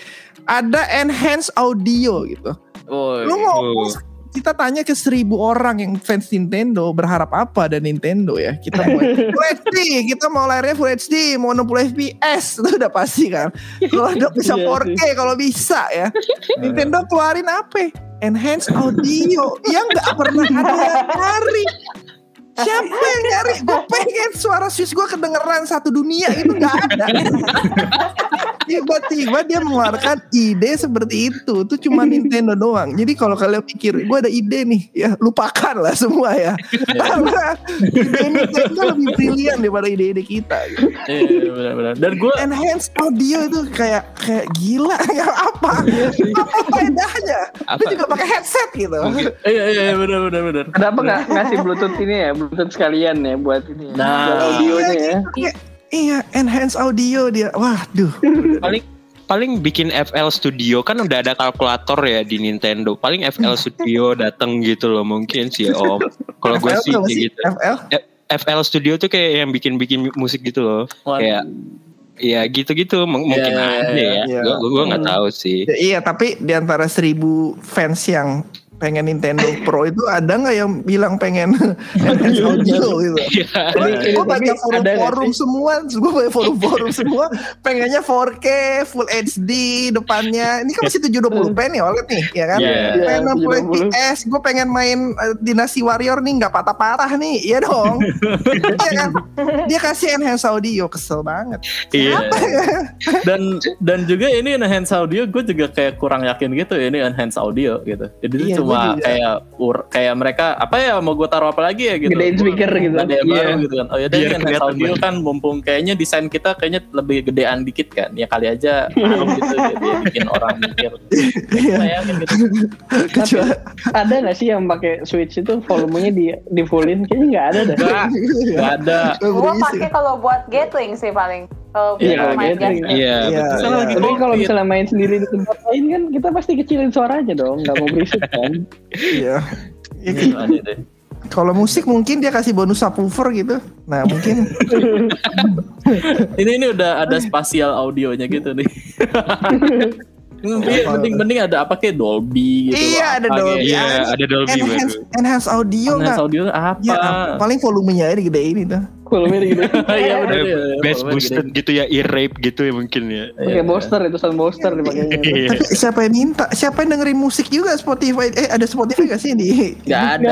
Ada enhance audio gitu. oh, Lu ngomong kita tanya ke seribu orang yang fans Nintendo berharap apa ada Nintendo ya? Kita mau Full HD kita mau layarnya Full HD mau 60 fps itu udah pasti kan? Kalau ada bisa Iya 4K kalau bisa ya. Nintendo keluarin apa enhance audio. Yang nggak pernah ada yang nyari siapa yang nyari? Gue pengen suara Switch gue kedengeran satu dunia itu nggak ada. Tiba-tiba dia mengeluarkan ide seperti itu. Tuh cuma Nintendo doang. Jadi kalau kalian pikir gue ada ide nih ya lupakan lah semua ya. Karena ide Nintendo lebih brilian daripada ide-ide kita. Gitu. Iya, benar-benar. Dan gue enhance audio itu kayak kayak gila. Ya apa? Apa faedahnya? Apa? lu juga pakai headset gitu. Iya iya iya, benar benar. Benar. Kenapa nggak ngasih Bluetooth ini ya, Bluetooth sekalian ya buat ini. ya, Nah. buat audionya ya. Iya, iya enhance audio dia waduh paling paling bikin FL Studio kan udah ada kalkulator ya di Nintendo. Paling FL Studio dateng gitu loh mungkin sih Om. Kalau gue sih kayak gitu. FL FL Studio tuh kayak yang bikin-bikin musik gitu loh. Waduh. Kayak ya gitu-gitu M- mungkin Iya, ada iya, ya. iya. Gue nggak tahu sih. Ya, iya tapi di antara seribu fans yang pengen Nintendo Pro itu ada nggak yang bilang pengen enhance audio gitu? Iya. Ini, ini gue baca forum-forum semua, gue baca forum-forum semua, pengennya 4K, Full HD depannya. Ini kan masih 720p nih OLED nih, ya kan? Iya. Pengen Iya, 60 720. fps, gue pengen main uh, Dynasty Warrior nih nggak patah-patah nih, iya dong. Iya kan? Dia kasih enhance audio, kesel banget. Iya. dan dan juga ini enhance audio gue juga kayak kurang yakin gitu ya ini enhance audio gitu jadi itu Iya, cuma gua juga. kayak ur- kayak mereka apa ya mau gue taruh apa lagi ya gitu Gedein speaker gitu. ada yang Iya. baru gitu kan oh ya ini enhance kelihatan audio kan mumpung kayaknya desain kita kayaknya lebih gedean dikit kan ya kali aja gitu ya, dia bikin orang mikir Iya. saya yakin gitu Kecuali Ada nggak sih yang pakai Switch itu volumenya di di fullin? Kayaknya nggak ada deh. Nggak, ada Gue Berisik. pakai kalau buat Gatling sih paling. Kalau Iya. Gatling. Iya, Iya. betul. Misalnya lagi Tapi kalau misalnya main sendiri di tempat lain kan kita pasti kecilin suaranya dong, nggak mau berisik kan? Iya. Ya, Gitu, deh. Kalau musik mungkin dia kasih bonus subwoofer gitu. Nah mungkin ini ini udah ada spasial audionya gitu nih Iya, mending mending ada apa kayak Dolby gitu. Iya, ada apa Dolby. Iya, ada Dolby enhance enhance audio Enhance nggak? audio apa? Ya, paling volumenya aja digedein itu. Volumenya gitu. Iya benar ya. Boosted gede. gitu ya, ear-rape gitu ya mungkin ya. Pakai booster itu sound booster dipakainya. Iya. Tapi siapa yang minta? Siapa yang dengerin musik juga Spotify? Eh ada Spotify gak sih di? Nggak ada.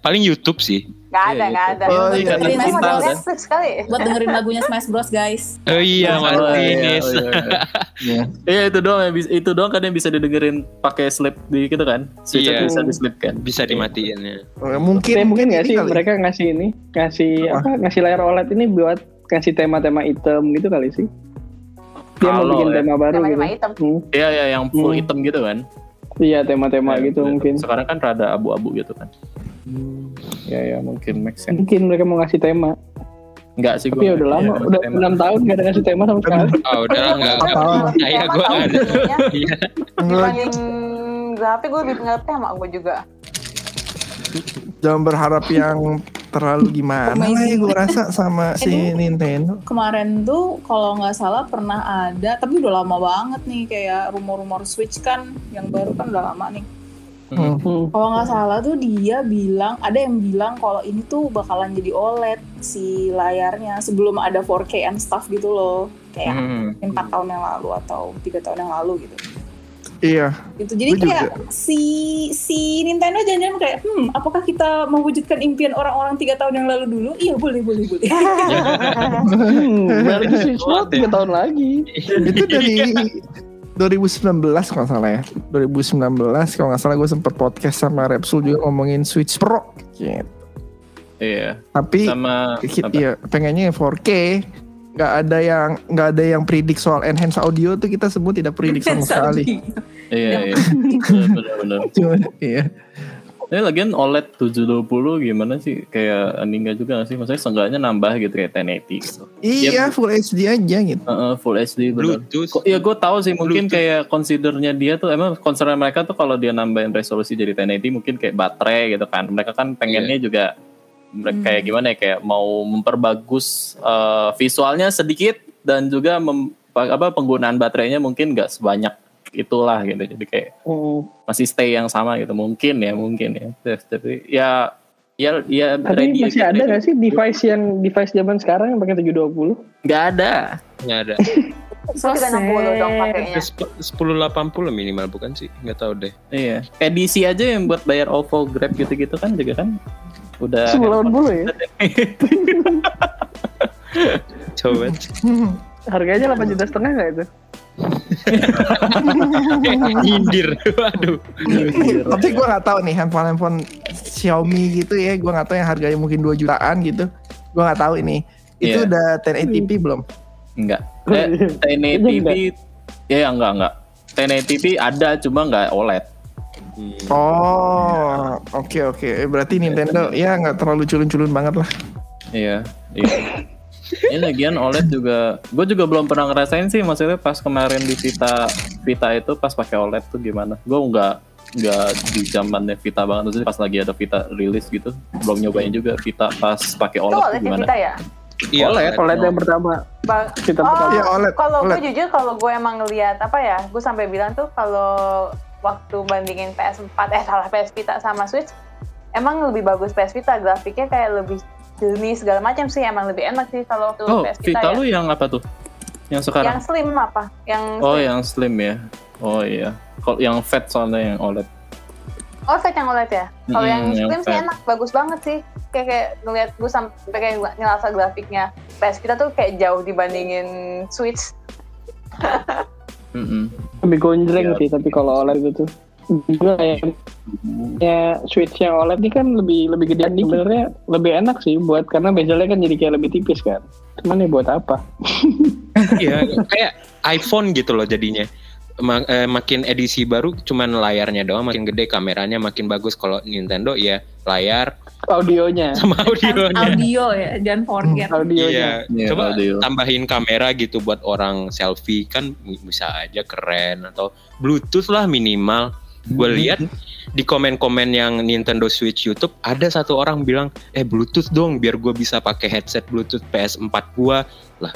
Paling YouTube sih. Gak ada, Iya, gak ada. Oh, iya, iya. Netflix kali. buat dengerin lagunya Smash Bros guys. Oh iya, Oh, iya, Martinez. iya, iya. Iya itu doang yang bisa itu doang kan yang bisa didengerin pakai slip di gitu kan. Switch Iya. bisa di slip kan. Bisa dimatiin ya. Oh, mungkin Tapi mungkin nggak ini sih mereka ngasih ini, ngasih apa? Ngasih layar OLED ini buat ngasih tema-tema item gitu kali sih. Dia mau Kalau bikin ya. tema baru Tema-tema gitu. Hmm. Iya ya yang full Hmm. hitam gitu kan. Iya tema-tema Ya, gitu mungkin. Sekarang kan rada abu-abu gitu kan. Ya ya mungkin make sense. Mungkin mereka mau ngasih tema. Enggak sih Tapi gua- ya udah lama, iya, udah tema. enam tahun gak ada ngasih tema sama sekali. Oh, udah lah enggak. Apa? Kayak gue ada. tahu. Iya. Dibanding berapa gue lebih ngerti tema gue juga. Jangan berharap yang terlalu gimana lah ya gue rasa sama si Nintendo. Kemarin tuh kalau nggak salah pernah ada, tapi udah lama banget nih kayak rumor-rumor Switch kan yang baru kan udah lama nih. Hmm. Hmm. Kalau nggak salah tuh dia bilang ada yang bilang kalau ini tuh bakalan jadi OLED si layarnya sebelum ada 4K and stuff gitu loh kayak Hmm. empat tahun yang lalu atau tiga tahun yang lalu gitu. Iya. Gitu. Jadi Gua kayak si si Nintendo jangan kayak hmm apakah kita mewujudkan impian orang-orang tiga tahun yang lalu dulu? Iya boleh boleh boleh. Hmm, balik ke Switch Pro tiga tahun lagi. Itu dari 2019 kalau nggak salah ya. 2019 kalau nggak salah gue sempet podcast sama Repsul juga ngomongin Switch Pro. Gitu. Iya. Tapi Sama ki- apa? iya pengennya 4K nggak ada yang nggak ada yang predik soal enhance audio tuh kita semua tidak predik sama sekali. Iya, iya. Benar-benar. Iya. Ini lagian OLED 720 gimana sih? Kayak Aninga juga gak sih? Maksudnya seenggaknya nambah gitu kayak 1080 gitu. Iya full HD aja gitu. Heeh, full HD bener. Bluetooth. Kok, ya gue tahu sih mungkin Bluetooth. kayak considernya dia tuh emang concern mereka tuh kalau dia nambahin resolusi jadi 1080 mungkin kayak baterai gitu kan. Mereka kan pengennya juga mereka kayak gimana ya kayak mau memperbagus eh, visualnya sedikit dan juga mem- apa penggunaan baterainya mungkin gak sebanyak itulah gitu. Jadi kayak Hmm. masih stay yang sama gitu mungkin ya mungkin ya tapi ya ya ya Tapi ready masih aja, ada ready. gak sih device yang device zaman sekarang yang pakai 720? nggak ada Nggak ada. So, 360 dong pakainya. Sepuluh delapan puluh minimal bukan sih? Nggak tahu deh. iya edisi aja yang buat bayar OVO Grab gitu-gitu kan juga kan udah 1080 ya? Coba. Harganya 8 juta setengah gak itu? Nyindir. Waduh. Tapi gue nggak tahu nih handphone-handphone Xiaomi gitu ya, gue nggak tahu yang harganya mungkin 2 jutaan gitu. Gue nggak tahu ini. Itu Iya. udah 1080p belum? Enggak. Eh, 1080p ya enggak enggak. 1080p ada cuma enggak OLED. Oh, oke oke. Eh, Berarti Nintendo ya nggak terlalu culun-culun banget lah. Iya, iya. Ini lagian OLED juga, gue juga belum pernah ngerasain sih. Maksudnya pas kemarin di Vita, Vita itu pas pakai OLED tuh gimana? Gue nggak nggak di zamannya Vita banget. Maksudnya pas lagi ada Vita rilis gitu, belum nyobain juga Vita pas pakai Itu OLED tuh oleh gimana? kita ya. Iya, OLED. OLED yang pertama. Ba- Kita oh, pertama. Iya, OLED, kalau gue jujur kalau gue emang ngeliat apa ya, gue sampai bilang tuh kalau waktu bandingin PS4 eh salah PS Vita sama Switch, emang lebih bagus PS Vita grafiknya kayak lebih jernih segala macam sih emang lebih enak sih kalau waktu Oh, PS Vita, Vita ya. lu yang apa tuh? Yang Yang sekarang? slim apa? Yang Oh, slim. yang slim ya. Oh iya. Kalau yang fat soalnya yang OLED. Oh, fat yang OLED ya. Kalau Mm, yang yang slim sih fat. enak, bagus banget sih. Kayak kayak ngeliat gue sampai kayak ngerasa grafiknya PS Vita tuh kayak jauh dibandingin Switch. Mm-mm. Lebih gonjreng Iya. sih tapi kalau OLED gitu. Gue kayak ya Switch yang OLED ini kan lebih lebih gedean dikit. Sebenarnya lebih enak sih buat karena bezelnya kan jadi kayak lebih tipis kan. Cuman ya buat apa? Iya, kayak iPhone gitu loh jadinya. Ma- eh, makin edisi baru cuman layarnya doang makin gede kameranya makin bagus kalau Nintendo ya layar Audionya, sama audionya audio ya jangan forget audionya. Iya, Iya, coba audio. tambahin kamera gitu buat orang selfie kan bisa aja keren atau Bluetooth lah minimal. Gue lihat di komen-komen yang Nintendo Switch YouTube ada satu orang bilang, eh Bluetooth dong biar gue bisa pakai headset Bluetooth PS4 gua lah.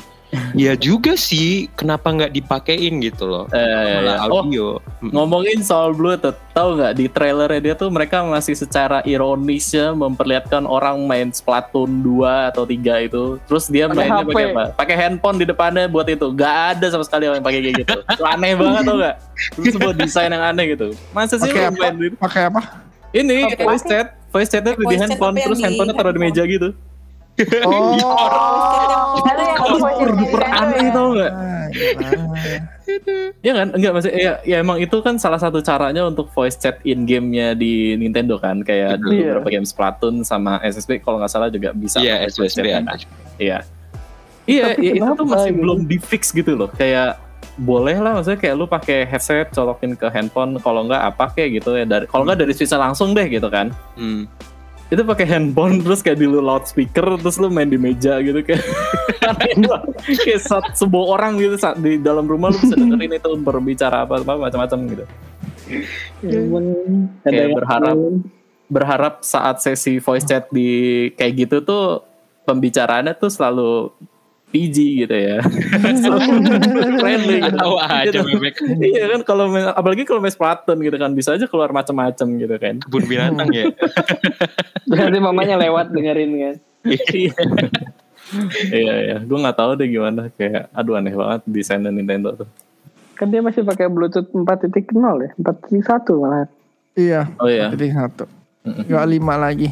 Iya juga sih, kenapa nggak dipakein gitu loh? Eh, Malah iya. Oh, audio. Mm. Ngomongin soal Bluetooth, tahu nggak di trailernya dia tuh mereka masih secara ironisnya memperlihatkan orang main Splatoon 2 atau 3 itu. Terus dia Pakai mainnya pakai apa? Pakai handphone di depannya buat itu. Gak ada sama sekali orang yang pakai kayak gitu. Itu aneh banget tau gak? Itu sebuah desain yang aneh gitu. Masa sih Pakai apa? Pakai apa? Ini voice chat, voice chatnya di handphone terus di handphonenya taruh di meja gitu. Oh. Super Nintendo aneh tau gak? Ah, gila. Ya kan? Enggak maksudnya ya, ya emang itu kan salah satu caranya untuk voice chat in game-nya di Nintendo kan kayak di Iya. beberapa game Splatoon sama SSB kalau nggak salah juga bisa Iya, voice SSB kan. Iya. Iya, ya, itu tuh masih gitu? belum di fix gitu loh. Kayak boleh lah maksudnya kayak lu pakai headset colokin ke handphone kalau nggak apa kayak gitu ya dari kalau nggak dari switch langsung deh gitu kan Hmm. Itu pakai handphone terus kayak di lu loudspeaker terus lu main di meja gitu kayak kayak sat- sebuah orang gitu saat di dalam rumah lu bisa dengerin itu berbicara apa apa macam-macam gitu ada Kayak berharap. berharap saat sesi voice chat di kayak gitu tuh pembicaraannya tuh selalu PG gitu ya friendly gitu. Tahu aja Gitu. bebek iya kan kalau apalagi kalau main Splatoon gitu kan bisa aja keluar macam-macam gitu kan kebun binatang ya. Berarti mamanya lewat dengerin kan. iya iya iya gue nggak tahu deh gimana kayak aduh aneh banget desainnya Nintendo tuh Kan dia masih pakai Bluetooth 4.0 ya, 4.1 malah. Iya. oh iya Jadi satu. Mm-mm. Gak lima lagi.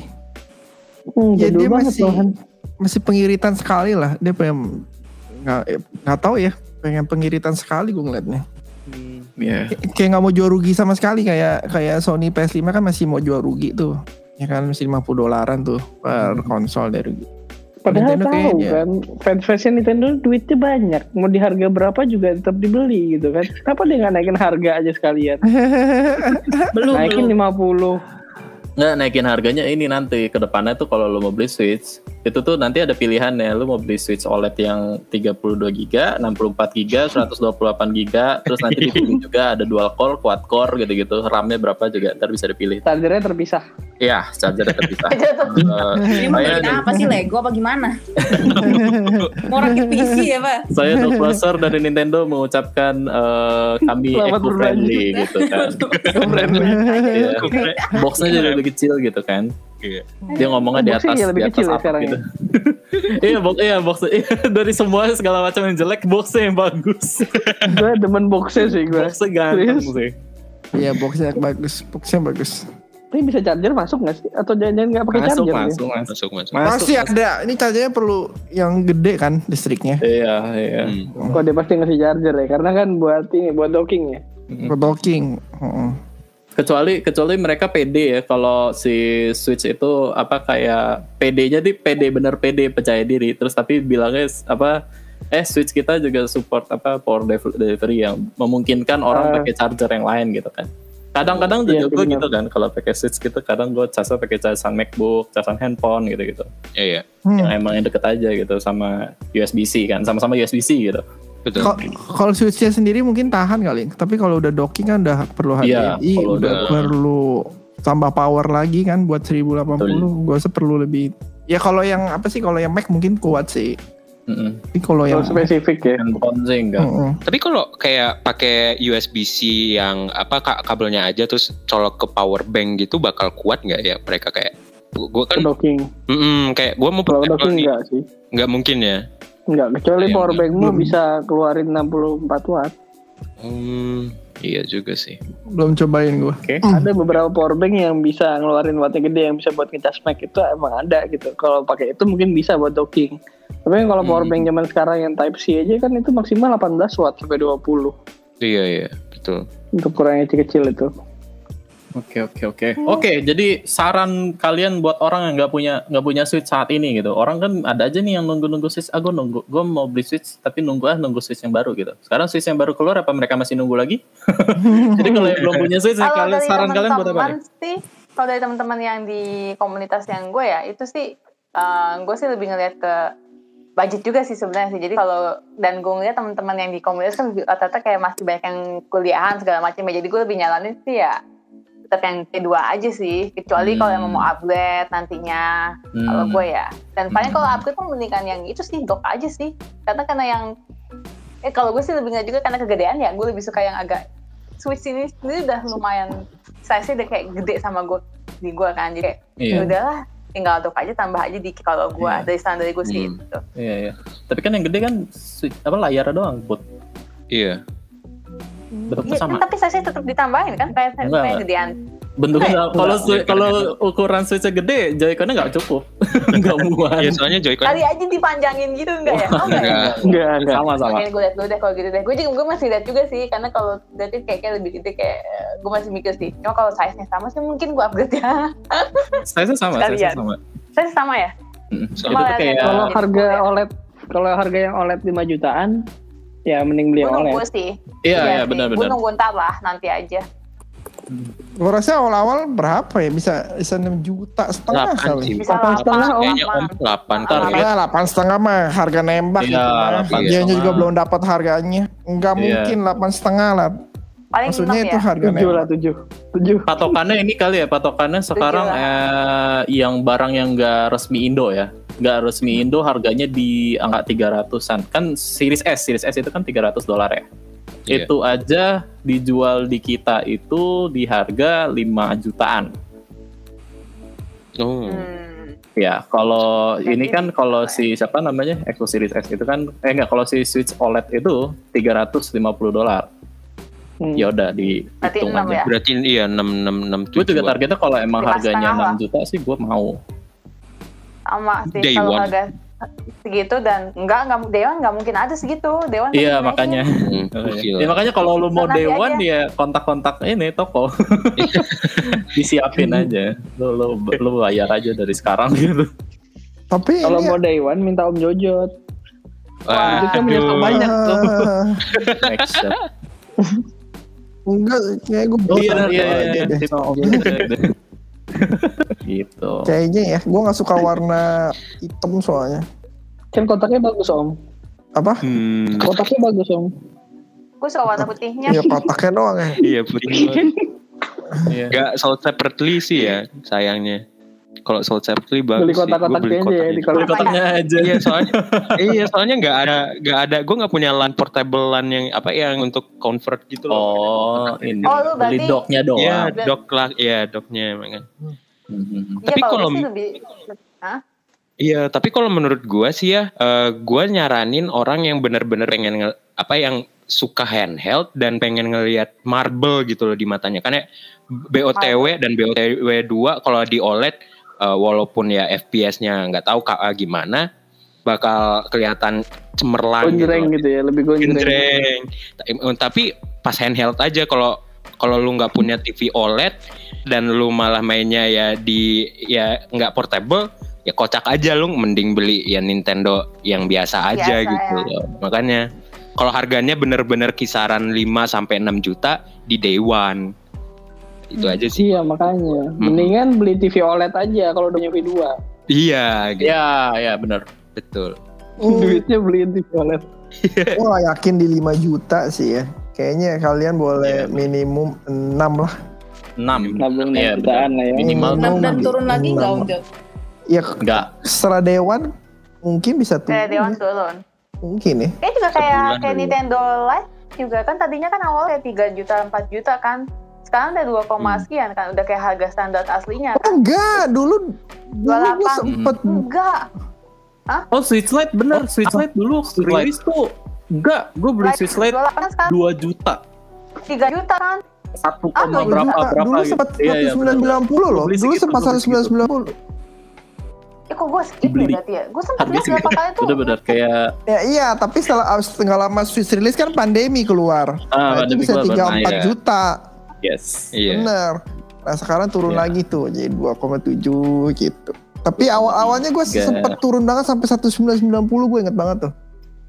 Hmm, Ya dia masih. Masih pengiritan sekali lah. Dia pengen nggak eh, nggak tahu ya. Pengen pengiritan sekali gue ngeliatnya. Iya. Kayak- Kayak nggak mau jual rugi sama sekali kayak kayak Sony PS5 kan masih mau jual rugi tuh. Ya kan masih 50 dolaran tuh per konsol dari rugi. Padahal Nintendo tahu kayaknya. kan, fans-fansnya Nintendo duitnya banyak. Mau di harga berapa juga tetap dibeli gitu kan. Kenapa dia nggak naikin harga aja sekalian? belum Naikin belum 50. Nggak naikin harganya ini nanti ke depannya tuh kalau lo mau beli Switch itu tuh nanti ada pilihannya lo mau beli Switch OLED yang 32 GB, 64 GB, 128 GB, terus nanti dipilih juga ada dual core, quad core gitu-gitu, RAM-nya berapa juga ntar bisa dipilih. Chargernya terpisah. Iya, chargernya terpisah. Tuh. Eh, ini mau apa sih Lego apa gimana mau rakit PC ya pak saya Doug Blaser dari Nintendo mengucapkan eh, kami eco friendly gitu kan. Iya. Boxnya jadi lebih kecil gitu kan. Iya. Dia ngomongnya di atas ya lebih di atas kecil ya apa sekarang gitu. iya, box iya box iya, dari semua segala macam yang jelek boxnya yang bagus. gue demen boxnya sih gue. boxnya ganteng sih. Iya boxnya bagus, boxnya bagus. Ini bisa charger masuk nggak sih? Atau jangan-jangan nggak pakai Masuk, charger? masuk, masuk. Masuk masuk. Masuk, Masih ada. Ini chargernya perlu yang gede kan listriknya. Iya, iya. Hmm. Kok dia pasti ngasih charger ya? Karena kan buat ini, buat docking ya. Buat docking. Heeh. Kecuali kecuali mereka PD ya kalau si Switch itu apa kayak PD-nya di PD bener PD percaya diri terus tapi bilangnya apa eh Switch kita juga support apa power delivery yang memungkinkan orang Ah. pakai charger yang lain gitu kan. Kadang-kadang Iya, juga gue benar. gitu kan kalau pakai Switch gitu kadang gue casnya pakai casan MacBook, casan handphone gitu-gitu. Iya iya. Hmm. Yang emang yang deket aja gitu sama USB-C kan, sama-sama USB-C gitu. Betul. Kalau switchnya sendiri mungkin tahan kali, tapi kalau udah docking kan udah perlu Iya, HDMI, kalau udah udah- perlu tambah power lagi kan buat 1080. Gue rasa perlu lebih. Ya kalau yang apa sih kalau yang Mac mungkin kuat sih. Mm-mm. Tapi kalau yang spesifik ya. Handphone sih enggak. Mm-mm. Tapi kalau kayak pakai USB-C yang apa ka- kabelnya aja terus colok ke power bank gitu bakal kuat nggak ya mereka kayak gue kan Docking. mm, kayak gue mau pakai docking nih enggak sih. nggak mungkin ya Enggak, kecuali Iya, power enggak. bankmu bisa keluarin 64 watt. hmm, iya juga sih belum cobain gue. Oke. Ada beberapa power bank yang bisa ngeluarin wattnya gede yang bisa buat ngecas Mac itu emang ada gitu. Kalau pakai itu mungkin bisa buat docking. Tapi kalau power Hmm. bank zaman sekarang yang Type C aja kan itu maksimal 18 watt sampai 20 iya iya betul untuk ukuran yang kecil-kecil itu. Oke oke oke. Oke jadi saran kalian buat orang yang nggak punya nggak punya switch saat ini gitu. Orang kan ada aja nih yang nunggu nunggu switch ah gue nunggu gue mau beli switch tapi nunggu ah nunggu switch yang baru gitu. Sekarang switch yang baru keluar apa mereka masih nunggu lagi? Jadi kalau yang belum punya switch kalian saran kalian buat apa sih, kalau dari teman-teman yang di komunitas yang gue ya, itu sih eh, gue sih lebih ngeliat ke budget juga sih sebenarnya sih. Jadi kalau dan gue ngeliat teman-teman yang di komunitas kan rata-rata kayak masih banyak yang kuliahan segala macam ya. Jadi gue lebih nyalanin sih ya tetap yang kedua aja sih. Kecuali kalau yang mau upgrade nantinya kalau Hmm. gue ya. Dan paling Hmm. kalau upgrade pun mendingan yang itu sih dock aja sih. Karena karena yang eh kalau gue sih lebih nggak juga karena kegedean ya. Gue lebih suka yang agak switch ini sendiri udah lumayan size udah kayak gede sama gue di gue kan. Jadi kayak Iya. ya udahlah tinggal dock aja tambah aja dikit kalau gue Iya. dari standar gue sih Hmm. gitu. iya iya tapi kan yang gede kan switch apa layar doang put iya bentuknya Iya, sama kan, tapi size tetap ditambahin kan kayak enggak. gedean. bentuknya Enggak, kalau kalau ukuran switchnya gede joyconnya nggak cukup nggak muat iya soalnya Joy-Con Kali aja dipanjangin gitu enggak ya? Oh, enggak ya? enggak Enggak, enggak. sama sama Oke, gue liat dulu deh kalau gitu deh. Gue juga gue masih lihat juga sih, karena kalau berarti kayaknya lebih gede kayak gue masih mikir sih. Cuma kalau size-nya sama sih mungkin gue upgrade ya. size sama size Sekalian. sama size sama ya? Sama. kayak Kalau Jadi harga OLED kalau harga yang OLED 5 jutaan ya mending beli nunggu OLED. sih. iya iya sih. benar Gue benar nunggu ntar lah, nanti aja. Gue rasa awal-awal berapa ya? Bisa bisa 6 juta setengah delapan kali. sih Bisa Delapan setengah, lapang, Om. kayaknya om lapang. delapan Ntar target Ya, 8 setengah mah harga nembak Iya, gitu Dianya setengah. juga belum dapat harganya. Enggak Iya. mungkin 8 setengah lah. Paling Maksudnya enam itu ya. harga 7 lah nembak. 7. 7. patokannya ini kali ya patokannya sekarang eh, yang barang yang enggak resmi Indo ya nggak resmi Indo harganya di angka 300-an kan series S series S itu kan 300 dolar ya? Iya. itu aja dijual di kita itu di harga 5 jutaan. Oh. Hmm. ya kalau Jadi- ini kan kalau si siapa namanya? Xbox Series S itu kan eh enggak kalau si Switch OLED itu 350 dolar. Hmm. ya udah Berarti dihitung enam aja. ya? berarti iya enam enam enam gue juga targetnya kalau emang harganya setengah 6 juta sih gue mau Sama sih. Day Kalau harga segitu dan enggak enggak Dewan enggak mungkin ada segitu. Dewan Iya makanya. Hmm, iya. Ya, makanya kalau lu mau dewan aja. ya kontak-kontak ini toko. Disiapin aja. Lu, lu lu bayar aja dari sekarang gitu. Tapi Kalau mau one minta Om Jojot. Wah, Itu kan banyak tuh. Enggak kayak gue Oh, iya, iya, aja iya, deh. iya. gitu. Kayaknya ya, gue nggak suka warna hitam soalnya. Kan kotaknya bagus Om. Apa? Hmm, Kotaknya bagus Om. Gue suka warna putihnya. Ya kotaknya doang ya. iya putih. Iya. Gak sold separately sih ya sayangnya. Kalau sold separately bagus Beli sih. Gua kotak-kotaknya beli aja ya, kalau Beli kotaknya aja. Iya soalnya iya soalnya nggak ada nggak ada gue nggak punya LAN portable LAN yang apa yang untuk convert gitu loh. Oh, ini Oh, lu beli docknya doang. Iya dock lah, iya docknya emang kan. Mhm. Iya Tapi kalau kalau- gue sih lebih Hah? Iya, tapi kalau menurut gua sih ya, eh gua nyaranin orang yang bener-bener pengen nge- apa yang suka handheld dan pengen ngelihat marble gitu loh di matanya. Karena BOTW dan BOTW 2 kalau di OLED uh, walaupun ya FPS-nya nggak tahu KA gimana bakal kelihatan cemerlang Gonjreng gitu. gitu ya, lebih gonjreng. Tapi pas handheld aja kalau kalau lu nggak punya TV OLED dan lu malah mainnya ya di ya nggak portable ya kocak aja lu mending beli ya Nintendo yang biasa aja Biasa, gitu ya. loh. Makanya kalau harganya bener-bener kisaran 5 sampai 6 juta di day one. Itu aja sih. Iya makanya. Mendingan beli TV OLED aja kalau udah nyufi dua. Iya, gitu. Ya, ya benar. betul. Hmm, Duitnya beliin TV OLED. Wah yakin di 5 juta sih ya. Kayaknya kalian boleh Iya. minimum 6 lah. 6. Nabung Iya, enam jutaan lah ya. Minimal Enam dan Enam. turun lagi nggak Enam. Unjot? Ya enggak. setelah dewan mungkin bisa turun. Kayak Dewan ya. turun. Mungkin ya. Kayak juga kayak kayak. Nintendo Live juga kan tadinya kan awalnya 3 juta 4 juta kan. Sekarang udah 2, Hmm. sekian kan udah kayak harga standar aslinya Oh, kan. enggak, dulu dulu gue 28. sempet Enggak. Oh, Switch Lite bener. Switch Lite dulu Switch rilis tuh enggak. Gue beli Switch Lite 28 sekarang 2 juta. 3 juta kan. Satu Ah, koma dua berapa Juta. berapa dulu gitu. sempat Iya, iya, bener. 190 loh. Beli Dulu sempat beli segitu. 190. Ya kok gue skip Dibeli. ya berarti ya. Gue sempat Harga lihat berapa kali tuh. Bener-bener kayak Ya iya, tapi setelah setengah lama Switch rilis kan pandemi keluar. ah, Nah, itu pandemi bisa keluar, 3 bener. 4 iya. juta. Yes. Iya. Bener. Nah, sekarang turun Iya. lagi tuh jadi 2,7 gitu. Tapi awal-awalnya gue sempet turun banget sampai 1990 gue inget banget tuh.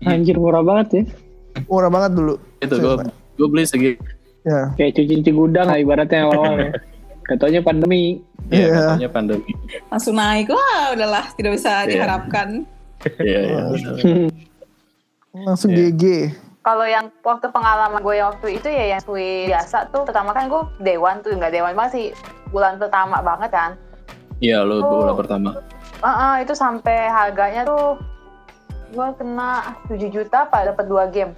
Anjir murah banget ya. Murah banget dulu. Itu gue gue beli segi Ya. Kayak cuci-cuci gudang lah ibaratnya awal-awal ya. Katanya pandemi. ya Iya. katanya pandemi. Langsung naik. Wah, udahlah tidak bisa Iya. diharapkan. Iya, iya. bener. Langsung Iya. GG. Kalau yang waktu pengalaman gue waktu itu ya yang Switch biasa tuh pertama kan gue Dewan tuh nggak Dewan banget sih bulan pertama banget kan. Iya, lo Oh. bulan pertama. Heeh, itu sampai harganya tuh gue kena 7 juta apa dapat dua game.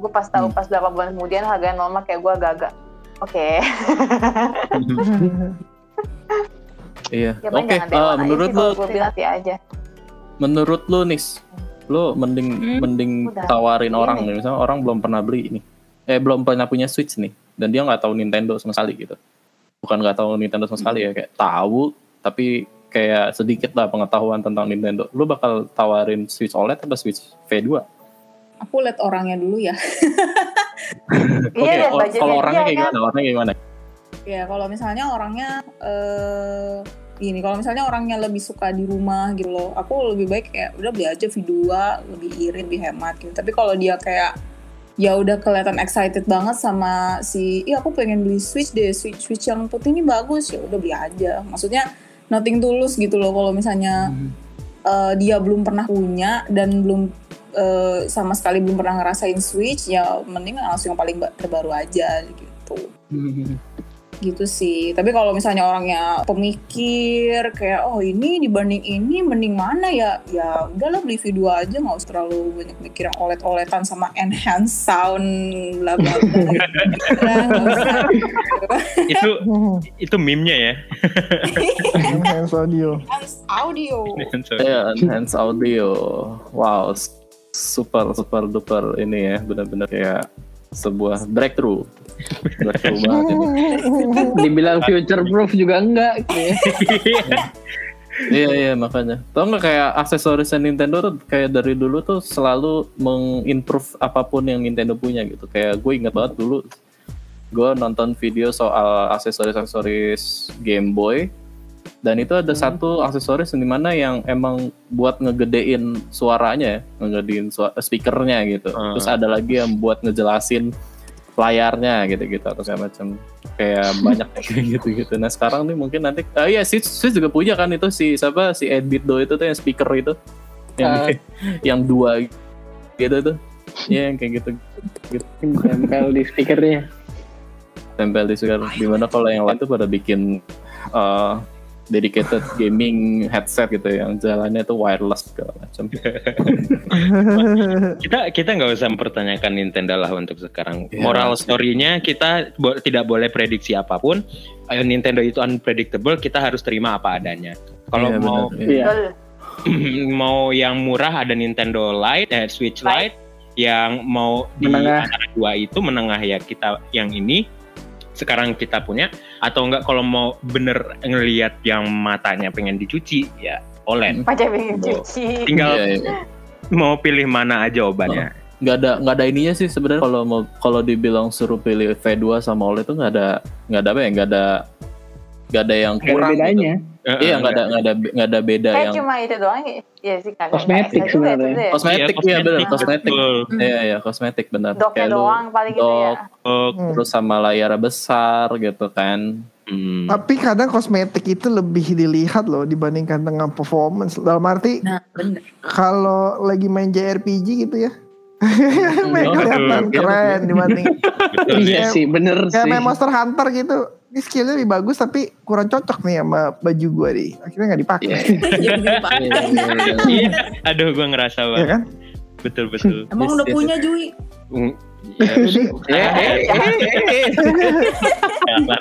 Gue pas tahu Hmm. pas berapa bulan kemudian harganya normal kayak gue agak-agak. Oke. Iya. Ya Oke, ah, Dewan aja menurut lo gue aja. menurut lo nis lo mending Hmm, mending udah. tawarin Iya orang nih. nih misalnya orang belum pernah beli ini eh belum pernah punya switch nih dan dia nggak tahu Nintendo sama sekali gitu bukan nggak tahu Nintendo sama sekali ya kayak tahu tapi kayak sedikit lah pengetahuan tentang Nintendo lo bakal tawarin switch OLED atau switch V2 Aku lihat orangnya dulu ya. Iya, lihat o- budgetnya kalau orangnya dia kayak kan. gimana orangnya kayak gimana Ya kalau misalnya orangnya eh gini, kalau misalnya orangnya lebih suka di rumah gitu loh, aku lebih baik kayak udah beli aja V2, lebih irit, lebih hemat gitu. Tapi kalau dia kayak ya udah kelihatan excited banget sama si, iya aku pengen beli Switch deh, Switch Switch yang putih ini bagus ya udah beli aja. Maksudnya nothing tulus gitu loh kalau misalnya eh, dia belum pernah punya dan belum eh, sama sekali belum pernah ngerasain Switch ya mending langsung yang paling ba- terbaru aja gitu gitu sih. Tapi kalau misalnya orangnya pemikir kayak oh ini dibanding ini mending mana ya? Ya udahlah beli V2 aja nggak usah terlalu banyak mikir yang olet-oletan sama enhance sound bla bla bla. Udah, nggak usah. itu itu meme-nya ya. Enhance audio. enhance audio. Ya enhance audio. Wow super super duper ini ya benar-benar kayak sebuah breakthrough Dibilang future proof juga enggak. Iya iya makanya. Tau nggak kayak aksesorisnya Nintendo tuh kayak dari dulu tuh selalu mengimprove apa pun yang Nintendo punya gitu. Kayak gue ingat banget dulu gue nonton video soal aksesoris-aksesoris Game Boy dan itu ada satu aksesoris di mana yang emang buat ngegedein suaranya, ya, ngegedein suara, speakernya gitu. Hmm. Terus ada lagi yang buat ngejelasin layarnya gitu-gitu atau segala macam kayak banyak kayak gitu-gitu. Nah sekarang nih mungkin nanti, ah iya Switch, Switch juga punya kan itu si siapa si Edbit Do itu tuh yang speaker itu, yang Ah. yang dua gitu tuh, Iya yang kayak gitu Tempel di speakernya. tempel di speaker. Di mana kalau yang lain tuh pada bikin uh, dedicated gaming headset gitu yang jalannya tuh wireless segala macam. kita kita nggak usah mempertanyakan Nintendo lah untuk sekarang. Iya. Moral story-nya kita bo- tidak boleh prediksi apa pun. Ayo Nintendo itu unpredictable, kita harus terima apa adanya. Kalau Iya, mau benar, iya. Mau yang murah ada Nintendo Lite, eh, Switch Lite. yang mau di Menengah. antara dua itu menengah ya kita yang ini sekarang kita punya atau enggak kalau mau bener ngelihat yang matanya pengen dicuci ya OLED Macam pengen Oh. cuci. tinggal Iya, iya. mau pilih mana aja obatnya nggak ada nggak ada ininya sih sebenarnya kalau mau kalau dibilang suruh pilih V2 sama OLED itu nggak ada nggak ada apa ya nggak ada nggak ada yang Gak ada kurang gitu. Eh, iya nggak ada nggak ada nggak ada beda Kayak yang cuma itu doang ya. Iya sih kagak. Kosmetik sebenarnya. kosmetik iya benar kosmetik iya iya kosmetik benar Doknya Kayak lu doang paling gitu ya. dok Oh, Hmm. terus sama layar besar gitu kan hmm. Tapi kadang kosmetik itu lebih dilihat loh dibandingkan dengan performance. Dalam arti Nah, kalau lagi main JRPG gitu ya, main Oh, kelihatan betul. keren dibanding Iya ya. sih, bener kayak sih. main Monster Hunter gitu. Ini skillnya lebih bagus tapi kurang cocok nih sama baju gua nih. Akhirnya nggak dipakai, Iya. Jadi dipakai. Iya, aduh gue ngerasa ya banget. kan? Betul betul. Emang Yes, udah yes, punya Jui? Mm, ya, eh, eh, eh, Jangan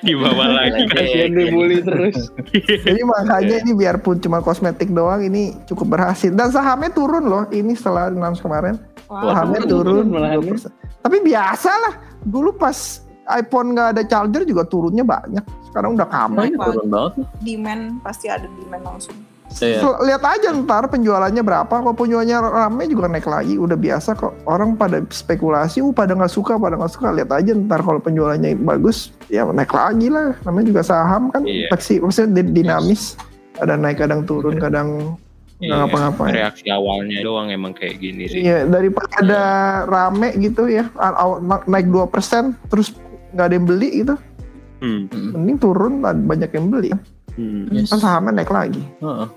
dibawa lagi. Kasian dibully terus. Jadi makanya ini biarpun cuma kosmetik doang ini cukup berhasil dan sahamnya turun loh ini setelah announce kemarin sahamnya turun, malahan ya. 2%. Tapi biasa lah dulu pas iPhone nggak ada charger juga turunnya banyak. Sekarang udah kamu Makanya turun banget Demand pasti ada demand langsung. Iya. Lihat aja ntar penjualannya berapa. Kalau penjualannya rame juga naik lagi. Udah biasa kok. Orang pada spekulasi uh pada nggak suka pada nggak suka. Lihat aja ntar kalau penjualannya bagus ya naik lagi lah. Namanya juga saham kan. Iya. pasti maksudnya di- dinamis. Ada naik kadang turun kadang nggak Iya, ngapa-ngapain. Reaksi awalnya doang emang kayak gini sih. Iya daripada rame gitu ya naik 2% terus nggak ada yang beli gitu Hmm. mending turun banyak yang beli Hmm. Yes. kan sahamnya naik lagi Heeh.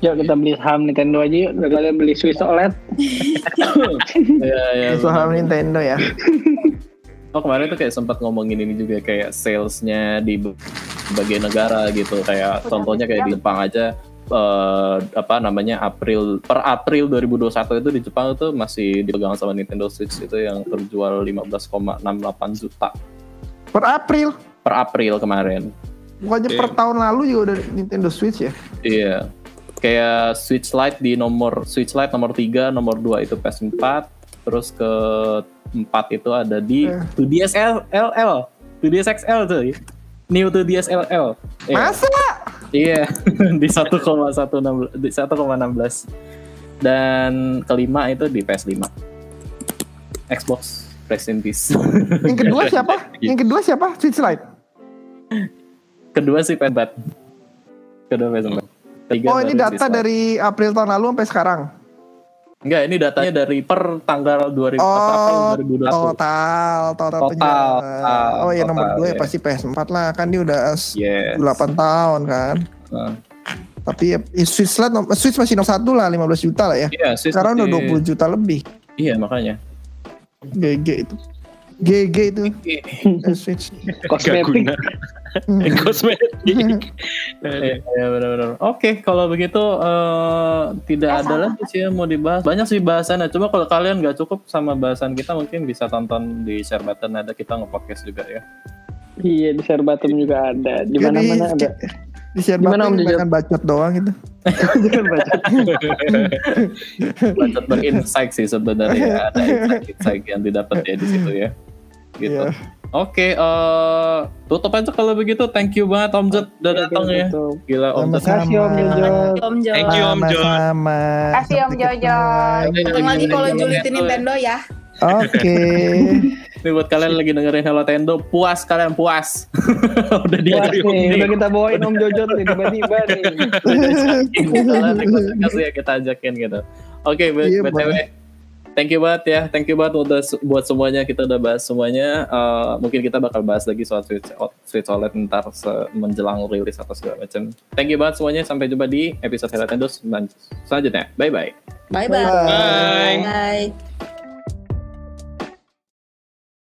Yuk kita beli saham Nintendo aja yuk. Daripada beli Switch OLED. Iya, iya. saham benar. Nintendo ya Oh kemarin tuh kayak sempat ngomongin ini juga kayak salesnya di berbagai negara gitu kayak Udah contohnya kayak di. Jepang aja eh, apa namanya April per April 2021 itu di Jepang itu masih dipegang sama Nintendo Switch itu yang terjual 15,68 juta per April per April kemarin. Pokoknya per tahun lalu juga udah Nintendo Switch ya. Iya. Kayak Switch Lite di nomor Switch Lite nomor 3, nomor 2 itu PS4, terus ke 4 itu ada di Eh. 2DS LL, 2DS XL tuh. New 2DS LL. Iya. Masa? Iya, di 1,16 di 1,16. Dan kelima itu di PS5. Xbox Rest in Peace. Yang kedua siapa? Yang kedua siapa? Switch Lite. Kedua sih PS4. Kedua PS4. Ketiga Oh ini data dari April tahun lalu sampai sekarang. Enggak, ini datanya dari per tanggal 2000 Oh, April 2021. Total, total, Total, total, Oh ya nomor total, dua ya ya. pasti PS4 lah kan dia udah Yes. 8 tahun kan. Nah, Tapi ya, Switch Lite, nom- Switch masih nomor satu lah 15 juta lah ya. Iya, Switch Sekarang udah masih- 20 juta lebih. Iya, makanya. GG itu. GG itu eh, Switch. Kosmetik. Hmm. Kosmetik. Iya, benar-benar. Oke, kalau begitu eh, tidak Ya, ada lagi sih yang mau dibahas. Banyak sih bahasannya. Coba kalau kalian nggak cukup sama bahasan kita, mungkin bisa tonton di share button ada kita nge-podcast juga ya. Iya di share button juga ada. Di Kan mana mana ada. Di share Gimana, Om Jajat? kan bacot doang gitu. Jangan baca. Bacot berinsight sih sebenarnya ada insight-insight yang didapat ya di situ ya. Gitu. Iya. Oke, eh tutup aja kalau begitu. Thank you banget Om Jod udah datang ya. Gila Om Jod. Kasih Om Jojo. Om Jo. Thank you, Om. Sama-sama. Kasih, Om Sampai Jojo. ketemu lagi kalau julitin Nintendo ya. Oke. Ini buat kalian lagi dengerin Hello Tendo, puas kalian puas. udah diajak nih, udah kita bawain Om Jojo nih tiba-tiba nih. kasih ya kita ajakin gitu. Oke, B- Iya, btw, thank you banget ya, thank you banget udah buat semuanya kita udah bahas semuanya. Eh, mungkin kita bakal bahas lagi soal Switch, Switch OLED ntar menjelang rilis atau segala macam. Thank you banget semuanya, sampai jumpa di episode Hello Tendo selanjutnya. Bye bye. Bye bye. Bye. Bye. Bye.